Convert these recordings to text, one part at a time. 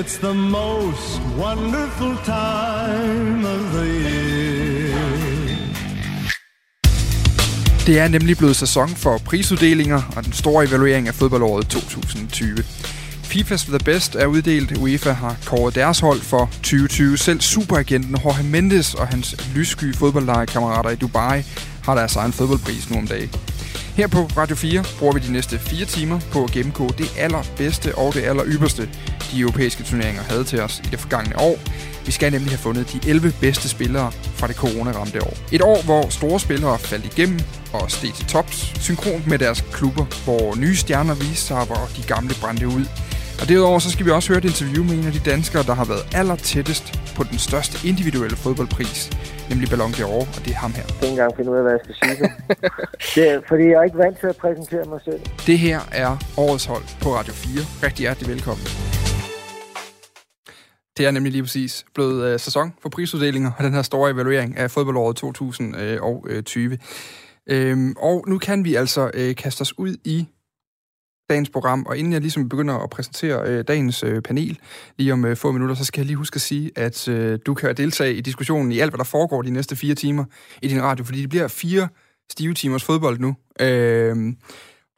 It's the most wonderful time of the year. Det er nemlig blevet sæson for prisuddelinger og den store evaluering af fodboldåret 2020. FIFA's The Best er uddelt. UEFA har kåret deres hold for 2020. Selv superagenten Jorge Mendes og hans lyssky fodboldlejekammerater i Dubai har deres egen fodboldpris nu om dagen. Her på Radio 4 bruger vi de næste fire timer på at gennemgå det allerbedste og det aller ypperste, de europæiske turneringer havde til os i det forgangne år. Vi skal nemlig have fundet de 11 bedste spillere fra det coronaramte år. Et år, hvor store spillere faldt igennem og steg til tops, synkront med deres klubber, hvor nye stjerner viste sig, hvor de gamle brændte ud. Og derudover så skal vi også høre et interview med en af de danskere, der har været aller tættest på den største individuelle fodboldpris, nemlig Ballon d'Or, og det er ham her. Jeg kan ikke engang finde ud af, hvad jeg skal sige. det er, fordi jeg er ikke vant til at præsentere mig selv. Det her er årets hold på Radio 4. Rigtig hjertelig velkommen. Det er nemlig lige præcis blevet uh, sæson for prisuddelinger og den her store evaluering af fodboldåret 2020. Øhm, og nu kan vi altså uh, kaste os ud i dagens program, og inden jeg ligesom begynder at præsentere øh, dagens øh, panel lige om øh, få minutter, så skal jeg lige huske at sige, at øh, du kan deltage i diskussionen i alt, hvad der foregår de næste fire timer i din radio, fordi det bliver fire stive timers fodbold nu. Øh,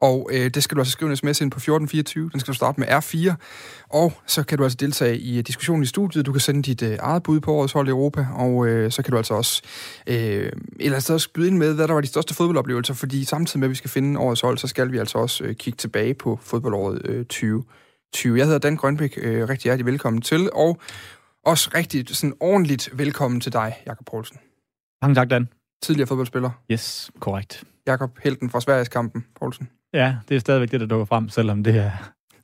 og øh, det skal du altså skrive en sms ind på 1424. Den skal du starte med R4. Og så kan du altså deltage i diskussionen i studiet. Du kan sende dit øh, eget bud på årets hold i Europa. Og øh, så kan du altså også øh, eller så også byde ind med, hvad der var de største fodboldoplevelser. Fordi samtidig med, at vi skal finde årets hold, så skal vi altså også øh, kigge tilbage på fodboldåret øh, 2020. Jeg hedder Dan Grønbæk. Øh, rigtig hjertelig velkommen til. Og også rigtig sådan ordentligt velkommen til dig, Jakob Poulsen. Mange tak, Dan. Tidligere fodboldspiller. Yes, korrekt. Jakob Helten fra Sveriges kampen, Poulsen. Ja, det er stadigvæk det, der dukker frem, selvom det er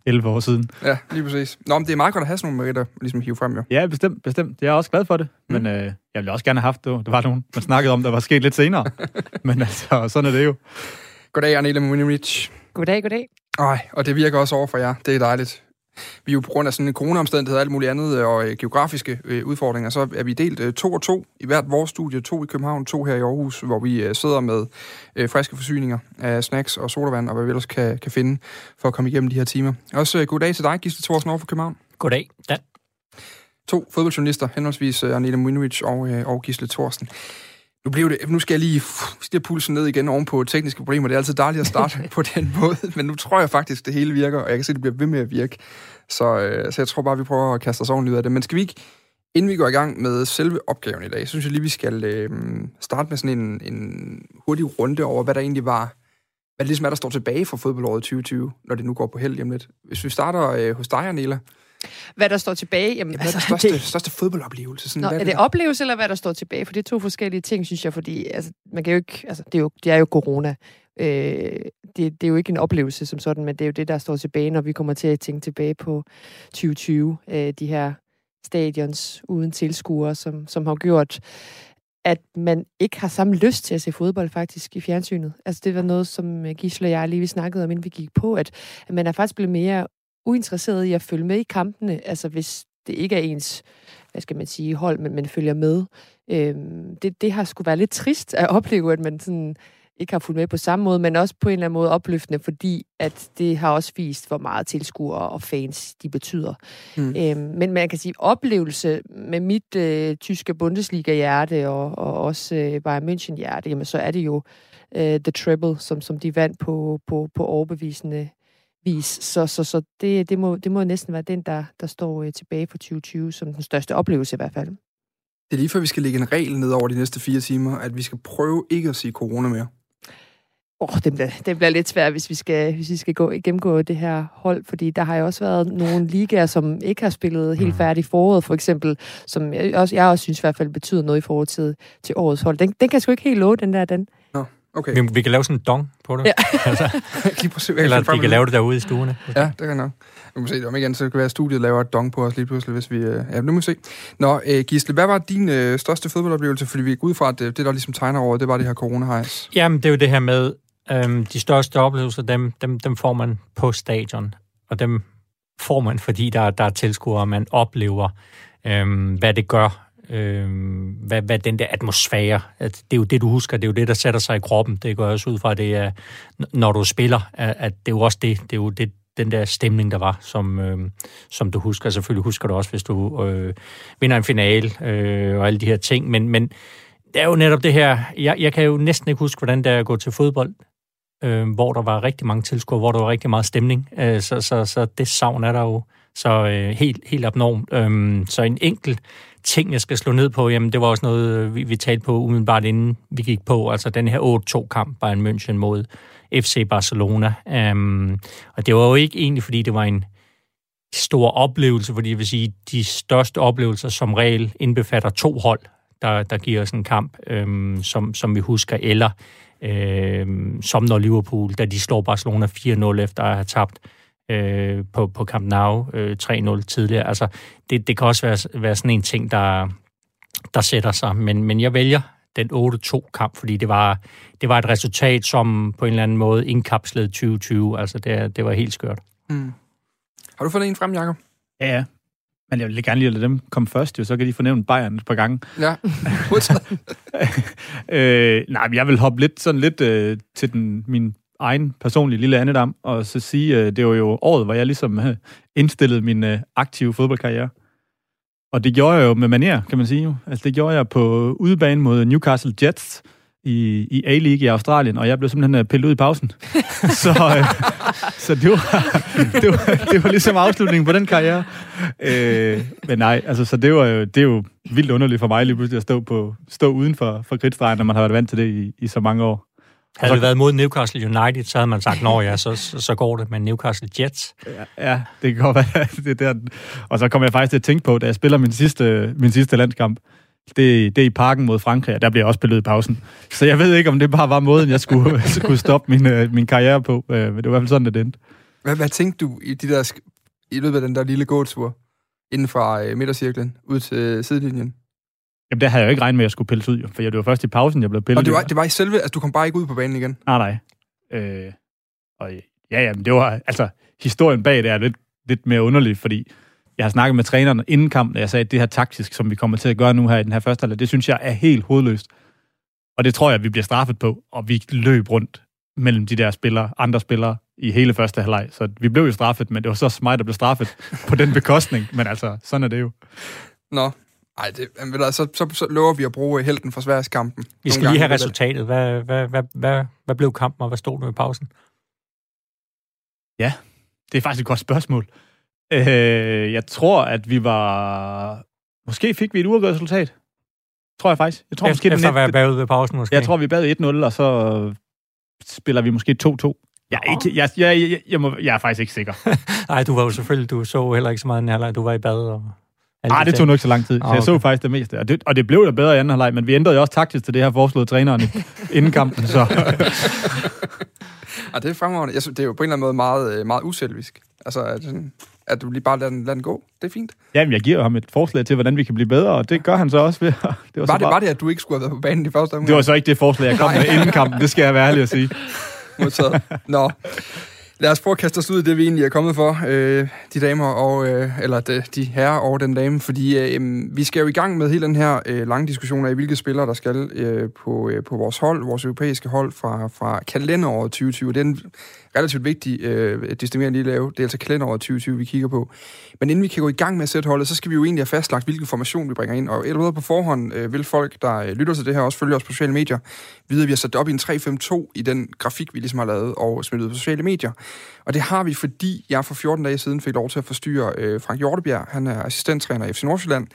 11 år siden. Ja, lige præcis. Nå, men det er meget godt at have sådan nogle meritter, ligesom hive frem, jo. Ja, bestemt, bestemt. Jeg er også glad for det, mm. men øh, jeg ville også gerne have haft det. Der var nogen, man snakkede om, der var sket lidt senere. men altså, sådan er det jo. Goddag, Arnela Munimich. Goddag, goddag. Ej, og det virker også over for jer. Det er dejligt. Vi jo på grund af sådan en coronaomstændighed og alt muligt andet, og øh, geografiske øh, udfordringer, så er vi delt øh, to og to i hvert vores studie. To i København, to her i Aarhus, hvor vi øh, sidder med øh, friske forsyninger af snacks og sodavand, og hvad vi ellers kan, kan finde for at komme igennem de her timer. Også øh, goddag til dig, Gisle Thorsen over for København. Goddag, Dan. To fodboldjournalister, henholdsvis øh, Arnela Munowicz og, øh, og Gisle Thorsen. Nu, blev det, nu skal jeg lige stiger pulsen ned igen oven på tekniske problemer. Det er altid dejligt at starte på den måde, men nu tror jeg faktisk, det hele virker, og jeg kan se, at det bliver ved med at virke. Så, øh, så jeg tror bare, vi prøver at kaste os ordentligt ud af det. Men skal vi ikke, inden vi går i gang med selve opgaven i dag, synes jeg lige, vi skal øh, starte med sådan en, en hurtig runde over, hvad der egentlig var, hvad det ligesom er, der står tilbage fra fodboldåret 2020, når det nu går på held hjem lidt. Hvis vi starter øh, hos dig, Anela. Hvad der står tilbage? Jamen, hvad er den største, det... største fodboldoplevelse? Sådan, Nå, hvad er det oplevelse, eller hvad der står tilbage? For det er to forskellige ting, synes jeg, fordi altså, man kan jo ikke, altså, det, er jo, det er jo corona. Øh, det, det er jo ikke en oplevelse som sådan, men det er jo det, der står tilbage, når vi kommer til at tænke tilbage på 2020. Øh, de her stadions uden tilskuere, som, som har gjort, at man ikke har samme lyst til at se fodbold faktisk i fjernsynet. Altså det var noget, som øh, Gisle og jeg lige vi snakkede om, inden vi gik på, at, at man er faktisk blevet mere uinteresseret i at følge med i kampene, altså hvis det ikke er ens, hvad skal man sige, hold, men man følger med. Øhm, det, det har skulle være lidt trist at opleve, at man sådan ikke har fulgt med på samme måde, men også på en eller anden måde opløftende, fordi at det har også vist, hvor meget tilskuere og fans de betyder. Mm. Øhm, men man kan sige, oplevelse med mit øh, tyske Bundesliga-hjerte og, og også øh, Bayern München-hjerte, jamen så er det jo øh, The Treble, som, som de vandt på, på, på overbevisende vis. Så, så, så det, det, må, det må næsten være den, der, der står øh, tilbage for 2020 som den største oplevelse i hvert fald. Det er lige før, vi skal lægge en regel ned over de næste fire timer, at vi skal prøve ikke at sige corona mere. Åh, oh, det, bliver, det bliver lidt svært, hvis vi skal, hvis vi skal gå, gennemgå det her hold, fordi der har jo også været nogle ligaer, som ikke har spillet helt færdigt foråret, for eksempel, som jeg også, jeg også synes i hvert fald betyder noget i forhold til, til årets hold. Den, den kan jeg sgu ikke helt love, den der, den. Nå, okay. Vi, vi kan lave sådan en dong på det. Ja. altså, Lige præcis. eller vi kan lave det derude i stuerne. Ja, det kan nok. Nu må se, om igen, så kan være, at studiet laver et dong på os lige pludselig, hvis vi... Øh, ja, nu må vi se. Nå, øh, Gisle, hvad var din øh, største fodboldoplevelse? Fordi vi gik ud fra, at det, det der ligesom tegner over, det var det her corona -hejs. Jamen, det er jo det her med, øhm, de største oplevelser, dem, dem, dem får man på stadion. Og dem får man, fordi der, der er tilskuere, man oplever, øhm, hvad det gør øhm, hvad, hvad den der atmosfære, at det er jo det, du husker, det er jo det, der sætter sig i kroppen. Det går også ud fra, det er, når du spiller, at, at det er jo også det, det er jo det, den der stemning, der var, som, øh, som du husker. Selvfølgelig husker du også, hvis du øh, vinder en finale øh, og alle de her ting. Men, men det er jo netop det her, jeg, jeg kan jo næsten ikke huske, hvordan det er at gå til fodbold, øh, hvor der var rigtig mange tilskuere, hvor der var rigtig meget stemning. Øh, så, så, så det savn er der jo så øh, helt, helt abnormt. Øh, så en enkelt ting, jeg skal slå ned på, jamen det var også noget, øh, vi, vi talte på umiddelbart inden vi gik på, altså den her 8-2-kamp, Bayern München mod FC Barcelona. Um, og det var jo ikke egentlig, fordi det var en stor oplevelse, fordi jeg vil sige, de største oplevelser som regel indbefatter to hold, der, der giver os en kamp, um, som, som vi husker, eller um, som når Liverpool, da de slår Barcelona 4-0 efter at have tabt øh, på, på Camp Nou øh, 3-0 tidligere. Altså, det, det kan også være, være sådan en ting, der, der sætter sig. Men, men jeg vælger den 8-2-kamp, fordi det var, det var et resultat, som på en eller anden måde indkapslede 2020. Altså, det, det var helt skørt. Mm. Har du fundet en frem, Jacob? Ja, ja. Men jeg vil gerne lige lade dem komme først, jo, så kan de fornævne Bayern et par gange. Ja, øh, Nej, men jeg vil hoppe lidt, sådan lidt øh, til den, min egen personlige lille andedam, og så sige, øh, det var jo året, hvor jeg ligesom øh, indstillede min øh, aktive fodboldkarriere. Og det gjorde jeg jo med manier, kan man sige. Jo. Altså, det gjorde jeg på udebane mod Newcastle Jets i, i A-League i Australien, og jeg blev simpelthen pillet ud i pausen. så øh, så det, var, det, var, det var ligesom afslutningen på den karriere. Øh, men nej, altså, så det, var jo, det er jo vildt underligt for mig lige pludselig at stå, på, stå uden for, for kridtstregen, når man har været vant til det i, i så mange år. Havde det været mod Newcastle United, så havde man sagt, nå ja, så, så går det, men Newcastle Jets. Ja, ja det kan godt være. Det der. Og så kommer jeg faktisk til at tænke på, da jeg spiller min sidste, min sidste landskamp, det, det er i parken mod Frankrig, og der bliver også i pausen. Så jeg ved ikke, om det bare var måden, jeg skulle, skulle stoppe min, øh, min karriere på, øh, men det var i hvert fald sådan, det endte. Hvad, hvad tænkte du i, de der, i løbet af den der lille gåtur inden fra øh, midtercirklen ud til sidelinjen? Jamen, der havde jeg jo ikke regnet med, at jeg skulle pilles ud, for det var først i pausen, jeg blev pillet Og det var, det var i selve, altså du kom bare ikke ud på banen igen? Nej, nej. Øh, og ja, ja, men det var, altså, historien bag det er lidt, lidt mere underlig, fordi jeg har snakket med træneren inden kampen, og jeg sagde, at det her taktisk, som vi kommer til at gøre nu her i den her første halvleg, det synes jeg er helt hovedløst. Og det tror jeg, vi bliver straffet på, og vi løb rundt mellem de der spillere, andre spillere, i hele første halvleg. Så vi blev jo straffet, men det var så mig, der blev straffet på den bekostning. Men altså, sådan er det jo. Nå, ej, det, så, så, så, så lover vi at bruge helten for Sverigeskampen. Vi skal lige have resultatet. Hvad, hvad, hvad, hvad, hvad blev kampen, og hvad stod du i pausen? Ja, det er faktisk et godt spørgsmål. Øh, jeg tror, at vi var... Måske fik vi et uafgjort resultat. Tror jeg faktisk. Jeg tror, efter, måske, efter at være bagud ved pausen, måske? Jeg tror, vi bagud 1-0, og så spiller vi måske 2-2. Jeg er, ikke, jeg, jeg, jeg, jeg, må, jeg er faktisk ikke sikker. Nej, du var jo selvfølgelig, du så heller ikke så meget i halvleg. Du var i bad og... Nej, det tog nok ikke så lang tid. Så okay. jeg så faktisk det meste. Og det, og det blev da bedre i anden halvleg, men vi ændrede jo også taktisk til det her foreslået træneren inden kampen. Så. ja, det er fremragende. Jeg synes, det er jo på en eller anden måde meget, øh, meget uselvisk. Altså, at, at du lige bare lader den, lader den gå. Det er fint. Jamen, jeg giver ham et forslag til, hvordan vi kan blive bedre, og det gør han så også ved. Det var, var, det, bare... var det, at du ikke skulle have været på banen i første omgang? Det var så ikke det forslag, jeg kom med inden kampen. Det skal jeg være ærlig at sige. Modtaget. Nå. Lad os prøve at kaste os ud i det, vi egentlig er kommet for, øh, de damer, og, øh, eller de, de herrer og den dame, fordi øh, vi skal jo i gang med hele den her øh, lange diskussion af, hvilke spillere, der skal øh, på, øh, på vores hold, vores europæiske hold fra, fra kalenderåret 2020. Det er en relativt vigtig øh, distinguering lige lave. Det er altså kalenderåret 2020, vi kigger på. Men inden vi kan gå i gang med at sætte holdet, så skal vi jo egentlig have fastlagt, hvilken formation vi bringer ind. Og eller på forhånd øh, vil folk, der øh, lytter til det her, også følge os på sociale medier, vide, at vi har sat det op i en 3-5-2 i den grafik, vi ligesom har lavet og smidt ud på sociale medier. Og det har vi, fordi jeg for 14 dage siden fik lov til at forstyrre øh, Frank Hjortebjerg. Han er assistenttræner i FC Nordsjælland.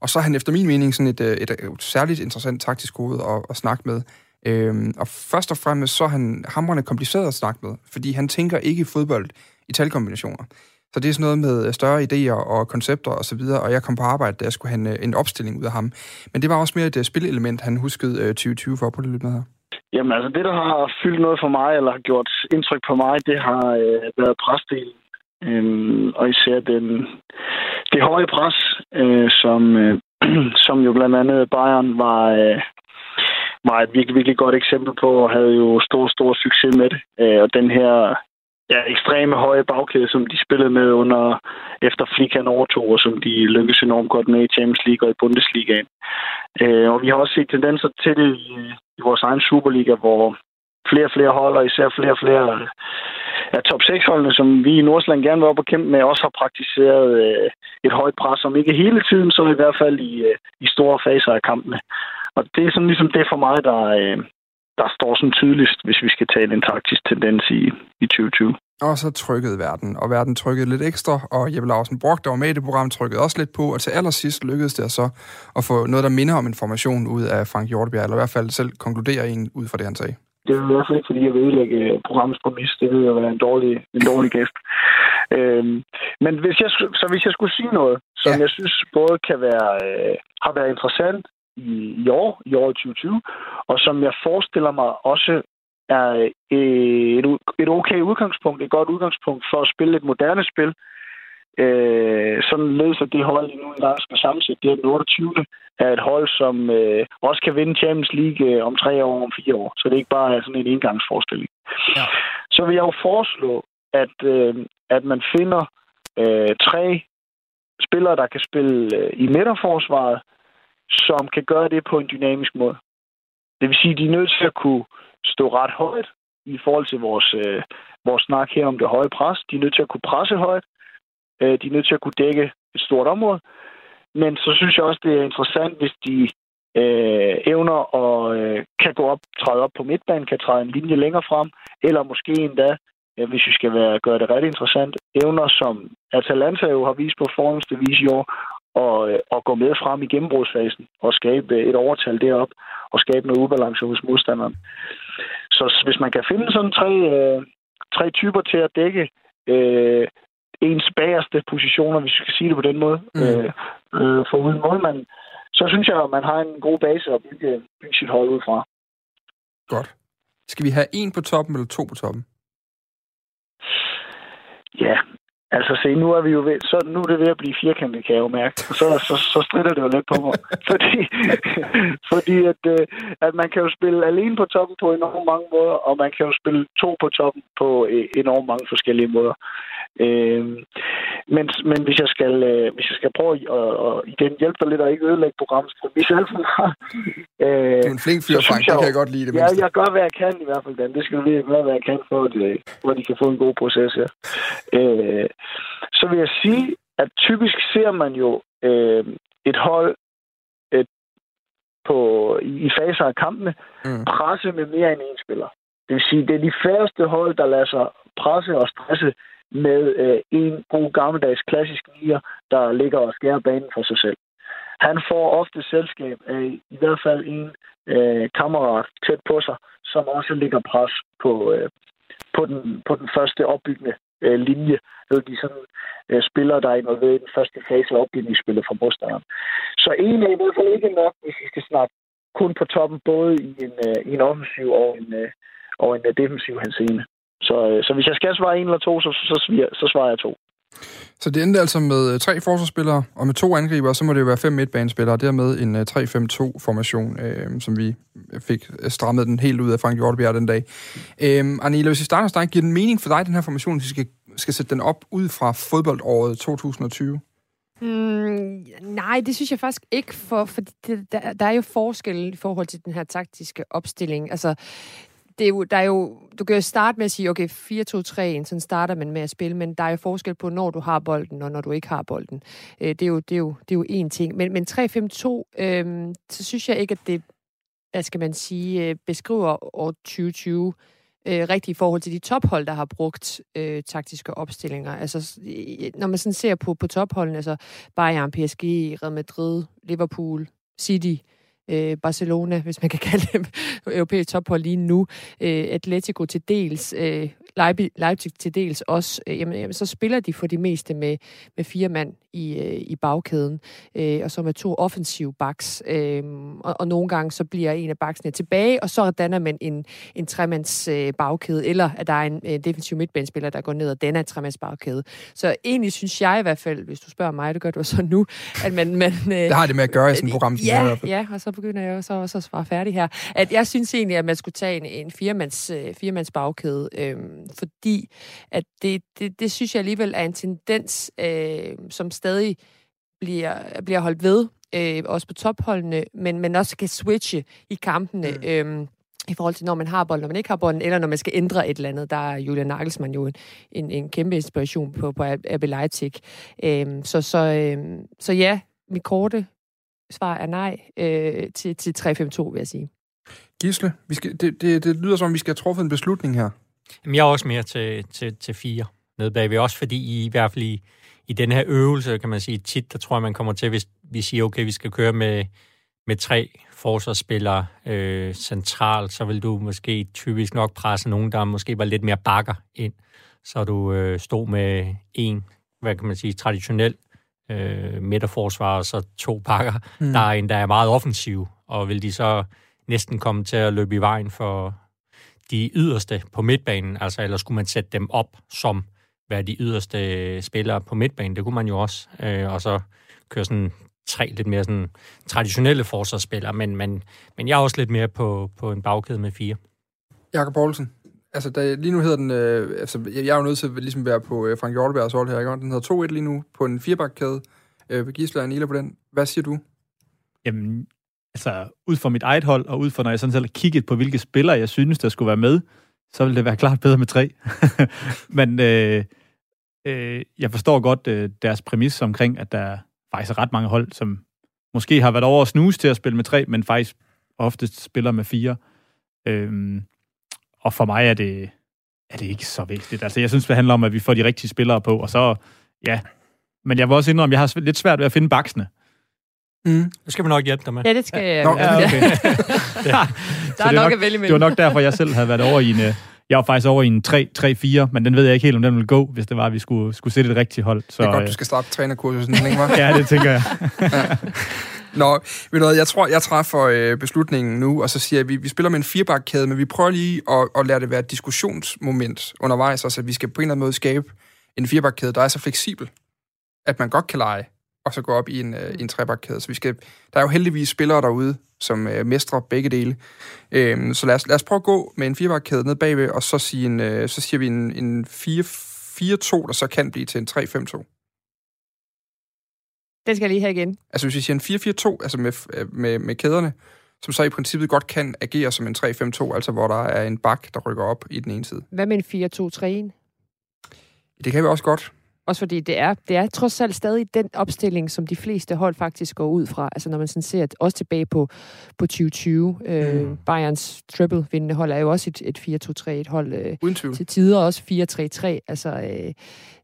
Og så er han efter min mening sådan et, øh, et, et, et særligt interessant taktisk hoved at, at snakke med. Øhm, og først og fremmest så er han hamrende kompliceret at snakke med, fordi han tænker ikke fodbold i talkombinationer. Så det er sådan noget med øh, større idéer og koncepter og så videre, og jeg kom på arbejde, da jeg skulle have en, øh, en opstilling ud af ham. Men det var også mere et uh, spillelement, han huskede uh, 2020 for på det lidt med her. Jamen altså, det der har fyldt noget for mig, eller har gjort indtryk på mig, det har øh, været presdelen. Øhm, og især den, det høje pres, øh, som, øh, som jo blandt andet Bayern var, øh, var et virkelig, virkelig godt eksempel på, og havde jo stor, stor succes med det. Øh, og den her ja, ekstreme høje bagkæde, som de spillede med under efter Flick overtog, og som de lykkedes enormt godt med i Champions League og i Bundesligaen. Øh, og vi har også set tendenser til det i, i vores egen Superliga, hvor flere og flere hold, og især flere og flere øh, af top 6-holdene, som vi i Nordsjælland gerne vil op og kæmpe med, også har praktiseret øh, et højt pres, om ikke hele tiden, så i hvert fald i, øh, i store faser af kampene. Og det er sådan ligesom det for mig, der, øh, der står sådan tydeligst, hvis vi skal tale en taktisk tendens i, i 2020. Og så trykkede verden, og verden trykkede lidt ekstra, og Jeppe Larsen Brock, der var med i det program, trykkede også lidt på, og til allersidst lykkedes det så at få noget, der minder om information ud af Frank Hjortebjerg, eller i hvert fald selv konkludere en ud fra det, han sagde. Det er i hvert fald ikke, fordi jeg vil ødelægge programmets præmis. Det vil jo være en dårlig, en dårlig gæst. Øhm, men hvis jeg, så hvis jeg skulle sige noget, som ja. jeg synes både kan være, øh, har været interessant i, i år, i år 2020, og som jeg forestiller mig også er et, et okay udgangspunkt, et godt udgangspunkt for at spille et moderne spil. Øh, sådan ledes at det hold, I nu engang skal sammensætte, det er den 28. er et hold, som øh, også kan vinde Champions League øh, om tre år, om fire år. Så det er ikke bare sådan en indgangsforestilling. Ja. Så vil jeg jo foreslå, at, øh, at man finder øh, tre spillere, der kan spille øh, i midterforsvaret, som kan gøre det på en dynamisk måde. Det vil sige, at de er nødt til at kunne stå ret højt i forhold til vores, øh, vores snak her om det høje pres. De er nødt til at kunne presse højt. Øh, de er nødt til at kunne dække et stort område. Men så synes jeg også, det er interessant, hvis de øh, evner og øh, kan gå op, træde op på midtbanen, kan træde en linje længere frem, eller måske endda, øh, hvis vi skal være, gøre det ret interessant, evner, som Atalanta jo har vist på forhåndste vis i år, og, øh, og gå med frem i gennembrudsfasen og skabe et overtal derop og skabe noget ubalance hos modstanderen. Så hvis man kan finde sådan tre, øh, tre typer til at dække øh, ens bagerste positioner, hvis vi skal sige det på den måde, mm. øh, øh, for uden målmand, så synes jeg, at man har en god base at bygge, bygge sit hold ud fra. Godt. Skal vi have en på toppen eller to på toppen? Ja, Altså se, nu er vi jo ved, så nu er det ved at blive firkantet, kan jeg jo mærke. Så, så, så strider det jo lidt på mig. fordi fordi at, øh, at man kan jo spille alene på toppen på enormt mange måder, og man kan jo spille to på toppen på øh, enormt mange forskellige måder. Øh, men, men hvis jeg skal, øh, hvis jeg skal prøve at, at igen hjælpe dig lidt og ikke ødelægge programmet, så hvis jeg øh, du er en flink fyr, Frank. Det kan jeg godt lide det Ja, mindste. jeg gør, hvad jeg kan i hvert fald, Dan. Det skal du lige gøre, hvad jeg kan, for at, øh, for at de kan få en god proces her. Øh, så vil jeg sige, at typisk ser man jo øh, et hold et, på, i, i faser af kampene mm. presse med mere end en spiller. Det vil sige, det er de færreste hold, der lader sig presse og stresse med øh, en god gammeldags klassisk nier, der ligger og skærer banen for sig selv. Han får ofte selskab af i hvert fald en øh, kammerat tæt på sig, som også ligger pres på, øh, på, den, på den første opbyggende øh, linje. Eller de sådan, øh, spillere, der er involveret i den første fase af opbygningsspillet fra modstanderen. Så en er i hvert fald ikke nok, hvis vi skal snakke kun på toppen, både i en, øh, i en offensiv og en, øh, og en øh, defensiv henseende. Så, øh, så hvis jeg skal svare en eller to, så, så, så, så svarer jeg to. Så det endte altså med øh, tre forsvarsspillere, og med to angribere, så må det jo være fem midtbanespillere, og dermed en 3-5-2-formation, øh, som vi fik strammet den helt ud af Frank Hjortebjerg den dag. Øh, Arnela, hvis vi starter hos dig, giver den mening for dig, den her formation, hvis vi skal, skal sætte den op ud fra fodboldåret 2020? Mm, nej, det synes jeg faktisk ikke, for, for det, der, der er jo forskel i forhold til den her taktiske opstilling. Altså, det er jo, der er jo, du kan jo starte med at sige, okay, 4-2-3, sådan starter man med at spille, men der er jo forskel på, når du har bolden, og når du ikke har bolden. Øh, det, er jo, det, er jo, det er jo én ting. Men, men 3-5-2, øh, så synes jeg ikke, at det, hvad skal man sige, øh, beskriver år 2020 øh, rigtigt i forhold til de tophold, der har brugt øh, taktiske opstillinger. Altså, når man sådan ser på, på topholdene, altså Bayern, PSG, Real Madrid, Liverpool, City, øh, Øh, Barcelona, hvis man kan kalde dem europæisk tophold lige nu, øh, Atletico til dels, øh, Leipzig, Leipzig til dels også, øh, jamen, jamen, så spiller de for det meste med, med fire mand i, øh, i bagkæden, øh, og så med to offensive backs. Øh, og, og nogle gange så bliver en af backsene tilbage, og så danner man en, en tremands øh, bagkæde, eller at der er en øh, defensiv midtbanespiller, der går ned og danner en tremands bagkæde. Så egentlig synes jeg i hvert fald, hvis du spørger mig, det gør du så nu, at man... man øh, det har det med at gøre i sådan et program. Ja, ja, og så begynder jeg så også at svare færdig her. At jeg synes egentlig, at man skulle tage en, en firemands, øh, firemands bagkæde, øh, fordi at det, det, det synes jeg alligevel er en tendens, øh, som stadig bliver, bliver holdt ved, øh, også på topholdene, men, men også kan switche i kampene. Mm. Øh, i forhold til, når man har bolden, når man ikke har bolden, eller når man skal ændre et eller andet. Der er Julian Nagelsmann jo en, en, en kæmpe inspiration på, på RB Leipzig. Øhm, så, så, øhm, så ja, mit korte svar er nej øh, til, til 3-5-2, vil jeg sige. Gisle, vi skal, det, det, det lyder som, om vi skal have truffet en beslutning her. Jamen, jeg er også mere til, til, til fire nede bagved. Også fordi I, i hvert fald i, i den her øvelse, kan man sige, tit, der tror jeg, man kommer til, hvis vi siger, okay, vi skal køre med, med tre forsvarsspillere øh, centralt, så vil du måske typisk nok presse nogen, der måske var lidt mere bakker ind. Så du øh, stod med en, hvad kan man sige, traditionel øh, midterforsvar, og så to pakker, mm. der er en, der er meget offensiv, og vil de så næsten komme til at løbe i vejen for de yderste på midtbanen, altså eller skulle man sætte dem op som være de yderste spillere på midtbanen, det kunne man jo også, øh, og så køre sådan tre lidt mere sådan traditionelle forsvarsspillere, men, men, men jeg er også lidt mere på, på en bagkæde med fire. Jakob Poulsen, altså der, lige nu hedder den, øh, altså jeg, jeg er jo nødt til at ligesom være på øh, Frank Hjortebergs hold her, ikke? Den hedder 2-1 lige nu på en firebakkæde. Øh, Gisle og Anila på den. Hvad siger du? Jamen, altså ud fra mit eget hold, og ud fra når jeg sådan selv har kigget på, hvilke spillere jeg synes, der skulle være med, så ville det være klart bedre med tre. Men øh, øh, jeg forstår godt øh, deres præmis omkring, at der faktisk er ret mange hold, som måske har været over at snuse til at spille med tre, men faktisk oftest spiller med fire. Øhm, og for mig er det, er det ikke så vigtigt. Altså, jeg synes, det handler om, at vi får de rigtige spillere på, og så, ja. Men jeg vil også indrømme, at jeg har lidt svært ved at finde baksene. Mm. Det skal vi nok hjælpe dig med. Ja, det skal jeg. Ja, okay. Der er det nok nok, at vælge Det var nok derfor, jeg selv havde været over i en... Jeg var faktisk over i en 3-3-4, men den ved jeg ikke helt, om den ville gå, hvis det var, at vi skulle, skulle sætte et rigtigt hold. Så, Det er godt, øh, du skal starte trænerkursusen, ikke? Ja, det tænker jeg. Nå, ved du hvad, jeg tror, jeg træffer øh, beslutningen nu, og så siger jeg, at vi, vi spiller med en firebakkæde, men vi prøver lige at, at lade det være et diskussionsmoment undervejs, altså at vi skal på en eller anden måde skabe en firebakkæde, der er så fleksibel, at man godt kan lege, og så gå op i en, øh, i en trebakkæde. Så vi skal, der er jo heldigvis spillere derude, som øh, mestrer begge dele. Øhm, så lad os, lad os prøve at gå med en firebakkæde ned bagved, og så, sige en, øh, så siger vi en, en 4-4-2, der så kan blive til en 3-5-2. Den skal jeg lige have igen. Altså hvis vi siger en 4-4-2, altså med, med, med kæderne, som så i princippet godt kan agere som en 3-5-2, altså hvor der er en bak, der rykker op i den ene side. Hvad med en 4-2-3-1? Det kan vi også godt. Også fordi det er, det er trods alt stadig den opstilling, som de fleste hold faktisk går ud fra. Altså når man sådan ser også tilbage på, på 2020. Øh, Mm. Bayerns triple-vindende hold er jo også et, et 4-2-3, et hold øh, til tider også 4-3-3. Altså, øh,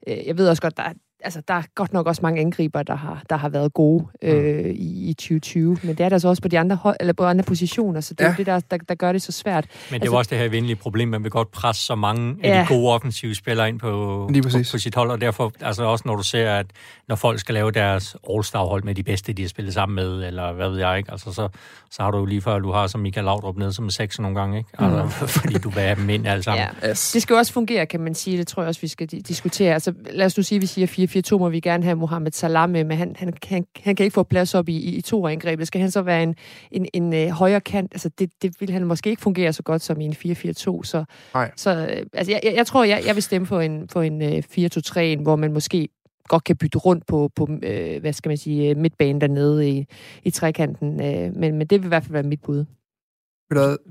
øh, jeg ved også godt, der er, altså, der er godt nok også mange angriber, der har, der har været gode øh, i, i 2020. Men det er der så også på de andre, hold, eller på andre positioner, så det er Ja. jo det, der, der, der gør det så svært. Men det er Altså- også det her venlige problem, man vil godt presse så mange af Ja. de gode offensive spillere ind på, på, på sit hold, og derfor altså også når du ser, at når folk skal lave deres all-star-hold med de bedste, de har spillet sammen med, eller hvad ved jeg ikke, altså så, så har du jo lige før, du har som Michael Laudrup nede som seks nogle gange, ikke? Altså, fordi du vil have dem ind alle sammen. Ja. Yes. Det skal jo også fungere, kan man sige. Det tror jeg også, vi skal di- diskutere. Altså, lad os nu sige, at vi siger 4-4-2, må vi gerne have Mohamed Salah med, men han, han, han, han kan ikke få plads op i, i, i to angrebet. Skal han så være en, en, en øh, højre kant? Altså, det, det vil han måske ikke fungere så godt som i en 4-4-2. Så, Nej. så øh, altså, jeg, jeg, jeg tror, jeg, jeg vil stemme for en, for en øh, 4-2-3, hvor man måske godt kan bytte rundt på, på øh, hvad skal man sige, øh, midtbanen dernede i, i trekanten. Øh, men, men det vil i hvert fald være mit bud.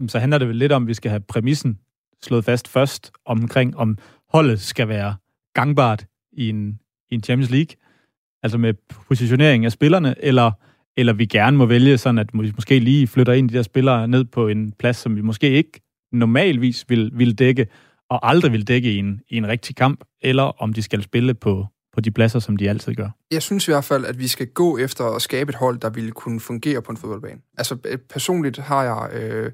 Så handler det vel lidt om, at vi skal have præmissen slået fast først omkring, om holdet skal være gangbart i en, i en Champions League, altså med positionering af spillerne, eller, eller vi gerne må vælge sådan, at vi måske lige flytter ind de der spillere ned på en plads, som vi måske ikke normalvis vil, vil dække, og aldrig vil dække i en, i en rigtig kamp, eller om de skal spille på, på de pladser, som de altid gør. Jeg synes i hvert fald, at vi skal gå efter at skabe et hold, der ville kunne fungere på en fodboldbane. Altså øh, personligt har jeg øh,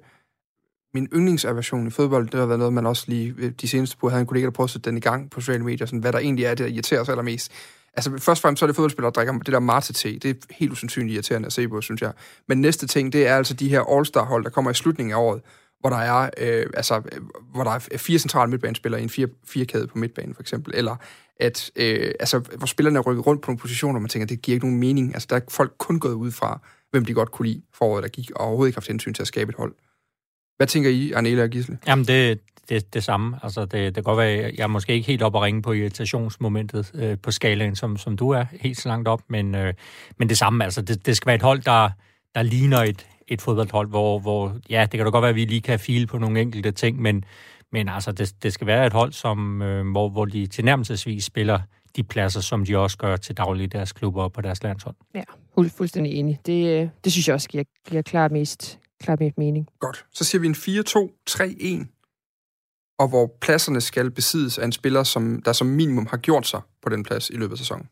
min yndlingsaversion i fodbold, det har været noget, man også lige øh, de seneste på havde en kollega, der prøvede at sætte den i gang på sociale medier, sådan, hvad der egentlig er, det der irriterer os allermest. Altså først og fremmest så er det fodboldspillere, der drikker det der mate-te. Det er helt usandsynligt irriterende at se på, synes jeg. Men næste ting, det er altså de her All-Star-hold, der kommer i slutningen af året, hvor der er, øh, altså, øh, hvor der er fire centrale midtbanespillere i en fire, firekæde på midtbanen, for eksempel. Eller at, øh, altså, hvor spillerne er rykket rundt på nogle positioner, og man tænker, det giver ikke nogen mening. Altså, der er folk kun gået ud fra, hvem de godt kunne lide foråret, der gik, og overhovedet ikke haft hensyn til at skabe et hold. Hvad tænker I, Arnela og Gisle? Jamen, det, det, det samme. Altså, det, det kan godt være, at jeg er måske ikke helt op at ringe på irritationsmomentet øh, på skalaen, som, som du er, helt så langt op, men, øh, men det samme. Altså, det, det skal være et hold, der, der ligner et, et fodboldhold, hvor, hvor ja, det kan da godt være, at vi lige kan file på nogle enkelte ting, men, men altså, det, det skal være et hold, som, øh, hvor, hvor de tilnærmelsesvis spiller de pladser, som de også gør til daglig i deres klubber og på deres landshold. Ja, fuld, fuldstændig enig. Det, øh, det synes jeg også giver, giver klart mest, klart mest mening. Godt. Så siger vi en 4-2-3-1, og hvor pladserne skal besiddes af en spiller, som, der som minimum har gjort sig på den plads i løbet af sæsonen.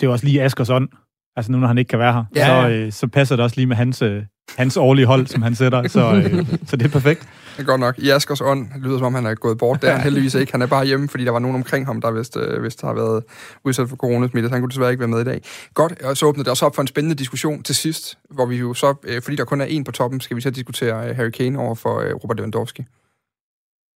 Det er også lige Askers ånd. Altså nu, når han ikke kan være her, Ja. så, øh, så passer det også lige med hans, øh, hans årlige hold, som han sætter. Så, øh, så det er perfekt. Det er godt nok. I Askers ånd det lyder som om, han er gået bort. Det er han heldigvis ikke. Han er bare hjemme, fordi der var nogen omkring ham, der vist, øh, vist har været udsat for coronasmitte. Så han kunne desværre ikke være med i dag. Godt, og så åbner det også op for en spændende diskussion til sidst, hvor vi jo så, øh, fordi der kun er en på toppen, skal vi så diskutere øh, Harry Kane over for øh, Robert Lewandowski.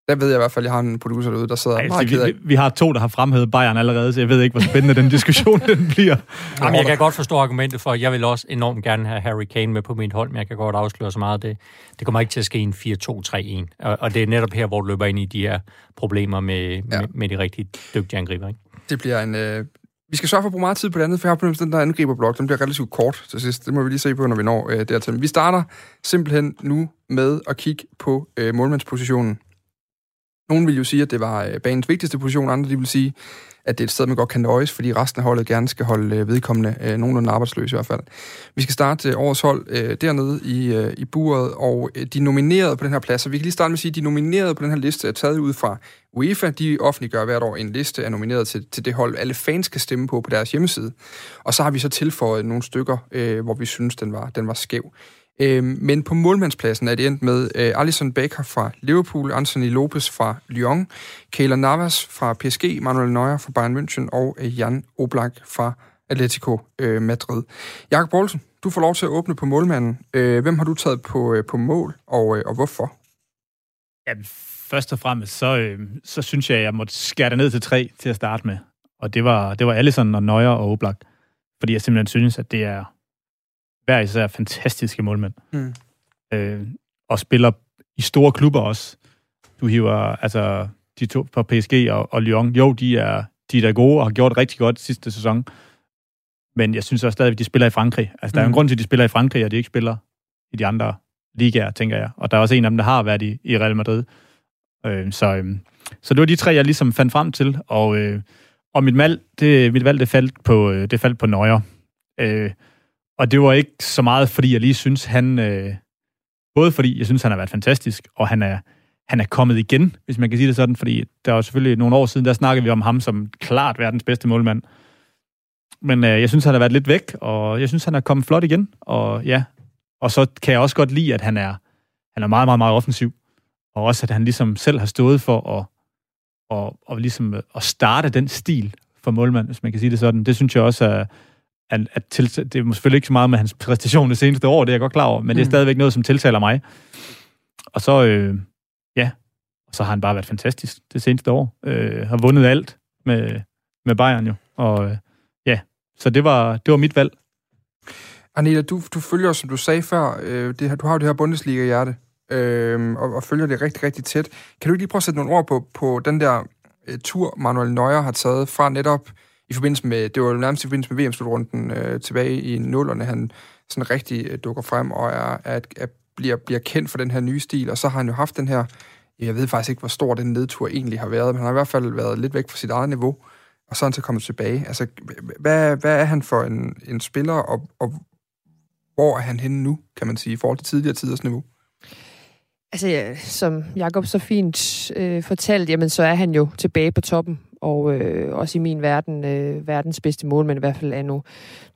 Der ved jeg i hvert fald, at jeg har en producer derude, der sidder Ej, meget ked af. vi, vi, vi har to, der har fremhævet Bayern allerede, så jeg ved ikke, hvor spændende den diskussion den bliver. Jamen, jeg kan godt forstå argumentet for, at jeg vil også enormt gerne have Harry Kane med på mit hold, men jeg kan godt afsløre så meget, det, det kommer ikke til at ske i en 4-2-3-1. Og, og det er netop her, hvor du løber ind i de her problemer med, Ja. ja. med, med de rigtig dygtige angriber. Ikke? Det bliver en... Øh... Vi skal sørge for at bruge meget tid på det andet, for jeg har på den der angriberblok, den bliver relativt kort til sidst. Det må vi lige se på, når vi når øh, dertil. Men vi starter simpelthen nu med at kigge på øh, målmandspositionen. Nogle vil jo sige, at det var øh, banens vigtigste position, andre de vil sige, at det er et sted, man godt kan nøjes, fordi resten af holdet gerne skal holde øh, vedkommende øh, nogenlunde arbejdsløse i hvert fald. Vi skal starte øh, årets hold øh, dernede i, øh, i buret, og øh, de nominerede på den her plads, og vi kan lige starte med at sige, at de nominerede på den her liste er taget ud fra UEFA. De offentliggør hvert år en liste af nomineret til, til det hold, alle fans kan stemme på på deres hjemmeside. Og så har vi så tilføjet nogle stykker, øh, hvor vi synes, den var, den var skæv. Øh, men på målmandspladsen er det endt med øh, Alisson Becker fra Liverpool, Anthony Lopez fra Lyon, Keylor Navas fra PSG, Manuel Neuer fra Bayern München og øh, Jan Oblak fra Atletico øh, Madrid. Jakob Poulsen, du får lov til at åbne på målmanden. Øh, hvem har du taget på, øh, på mål, og, øh, og hvorfor? Ja, først og fremmest, så, øh, så synes jeg, at jeg måtte skære det ned til tre til at starte med. Og det var, det var Allison og Neuer og Oblak. Fordi jeg simpelthen synes, at det er hver især fantastiske målmænd. Mm. Øh, og spiller i store klubber også. Du hiver altså de to fra PSG og, og Lyon. Jo, de er, de er da gode og har gjort rigtig godt sidste sæson. Men jeg synes også stadig, at de spiller i Frankrig. Altså, der er jo en Mm. grund til, at de spiller i Frankrig, og de ikke spiller i de andre ligaer, tænker jeg. Og der er også en af dem, der har været i, i Real Madrid. Øh, så, øh, så det var de tre, jeg ligesom fandt frem til. Og, øh, og mit valg, det, mit valg, det faldt på, øh, det faldt på Neuer. Øh, og det var ikke så meget, fordi jeg lige synes, han... Øh, både fordi jeg synes, han har været fantastisk, og han er, han er kommet igen, hvis man kan sige det sådan, fordi der var selvfølgelig nogle år siden, der snakkede vi om ham som klart verdens bedste målmand. Men øh, jeg synes, han har været lidt væk, og jeg synes, han er kommet flot igen, og ja, og så kan jeg også godt lide, at han er, han er meget, meget, meget offensiv, og også, at han ligesom selv har stået for at, og, og ligesom øh, at starte den stil for målmand, hvis man kan sige det sådan. Det synes jeg også er, at, at til, det er selvfølgelig ikke så meget med hans præstation det seneste år, det er jeg godt klar over, men mm. det er Mm. stadigvæk noget, som tiltaler mig. Og så, øh, ja, og så har han bare været fantastisk det seneste år. Øh, har vundet alt med, med Bayern jo. Og øh, ja, så det var, det var mit valg. Anita, du, du følger, som du sagde før, øh, det her, du har jo det her Bundesliga-hjerte, øh, og, og følger det rigtig, rigtig tæt. Kan du ikke lige prøve at sætte nogle ord på, på den der øh, tur, Manuel Neuer har taget fra netop i forbindelse med, det var jo nærmest i forbindelse med VM-slutrunden øh, tilbage i nullerne, han sådan rigtig øh, dukker frem og er, er, er, bliver, bliver kendt for den her nye stil, og så har han jo haft den her, jeg ved faktisk ikke, hvor stor den nedtur egentlig har været, men han har i hvert fald været lidt væk fra sit eget niveau, og så er han så kommet tilbage. Altså, hvad, hvad er han for en, en spiller, og, og hvor er han henne nu, kan man sige, i forhold til tidligere tiders niveau? Altså, ja, som Jakob så fint øh, fortalte, jamen, så er han jo tilbage på toppen, og øh, også i min verden, øh, verdens bedste målmand, i hvert fald er nu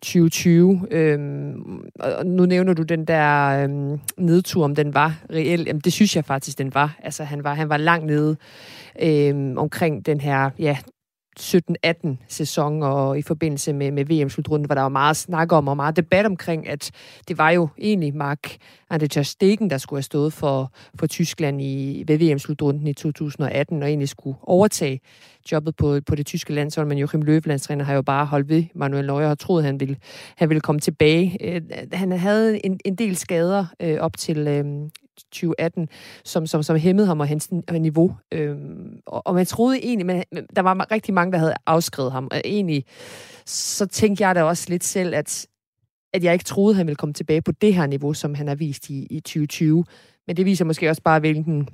2020. Øhm, og nu nævner du den der øhm, nedtur, om den var reel. Jamen, det synes jeg faktisk, den var. Altså, han var, han var langt nede øhm, omkring den her, ja, 17-18 sæson, og i forbindelse med, med VM-slutrunden, hvor der var meget snak om, og meget debat omkring, at det var jo egentlig Mark Andre Ter Stegen, der skulle have stået for, for Tyskland i, ved VM-slutrunden i 2018, og egentlig skulle overtage jobbet på, på det tyske landshold, men Joachim Löw, landstræner, har jo bare holdt ved Manuel Neuer og troet, han ville, han ville komme tilbage. Øh, han havde en, en del skader øh, op til øh, 2018, som, som, som hæmmede ham og hans niveau. Øhm, og, og man troede egentlig, men der var rigtig mange, der havde afskrevet ham. Og egentlig, så tænkte jeg da også lidt selv, at at jeg ikke troede, han ville komme tilbage på det her niveau, som han har vist i, i 2020. Men det viser måske også bare, hvilken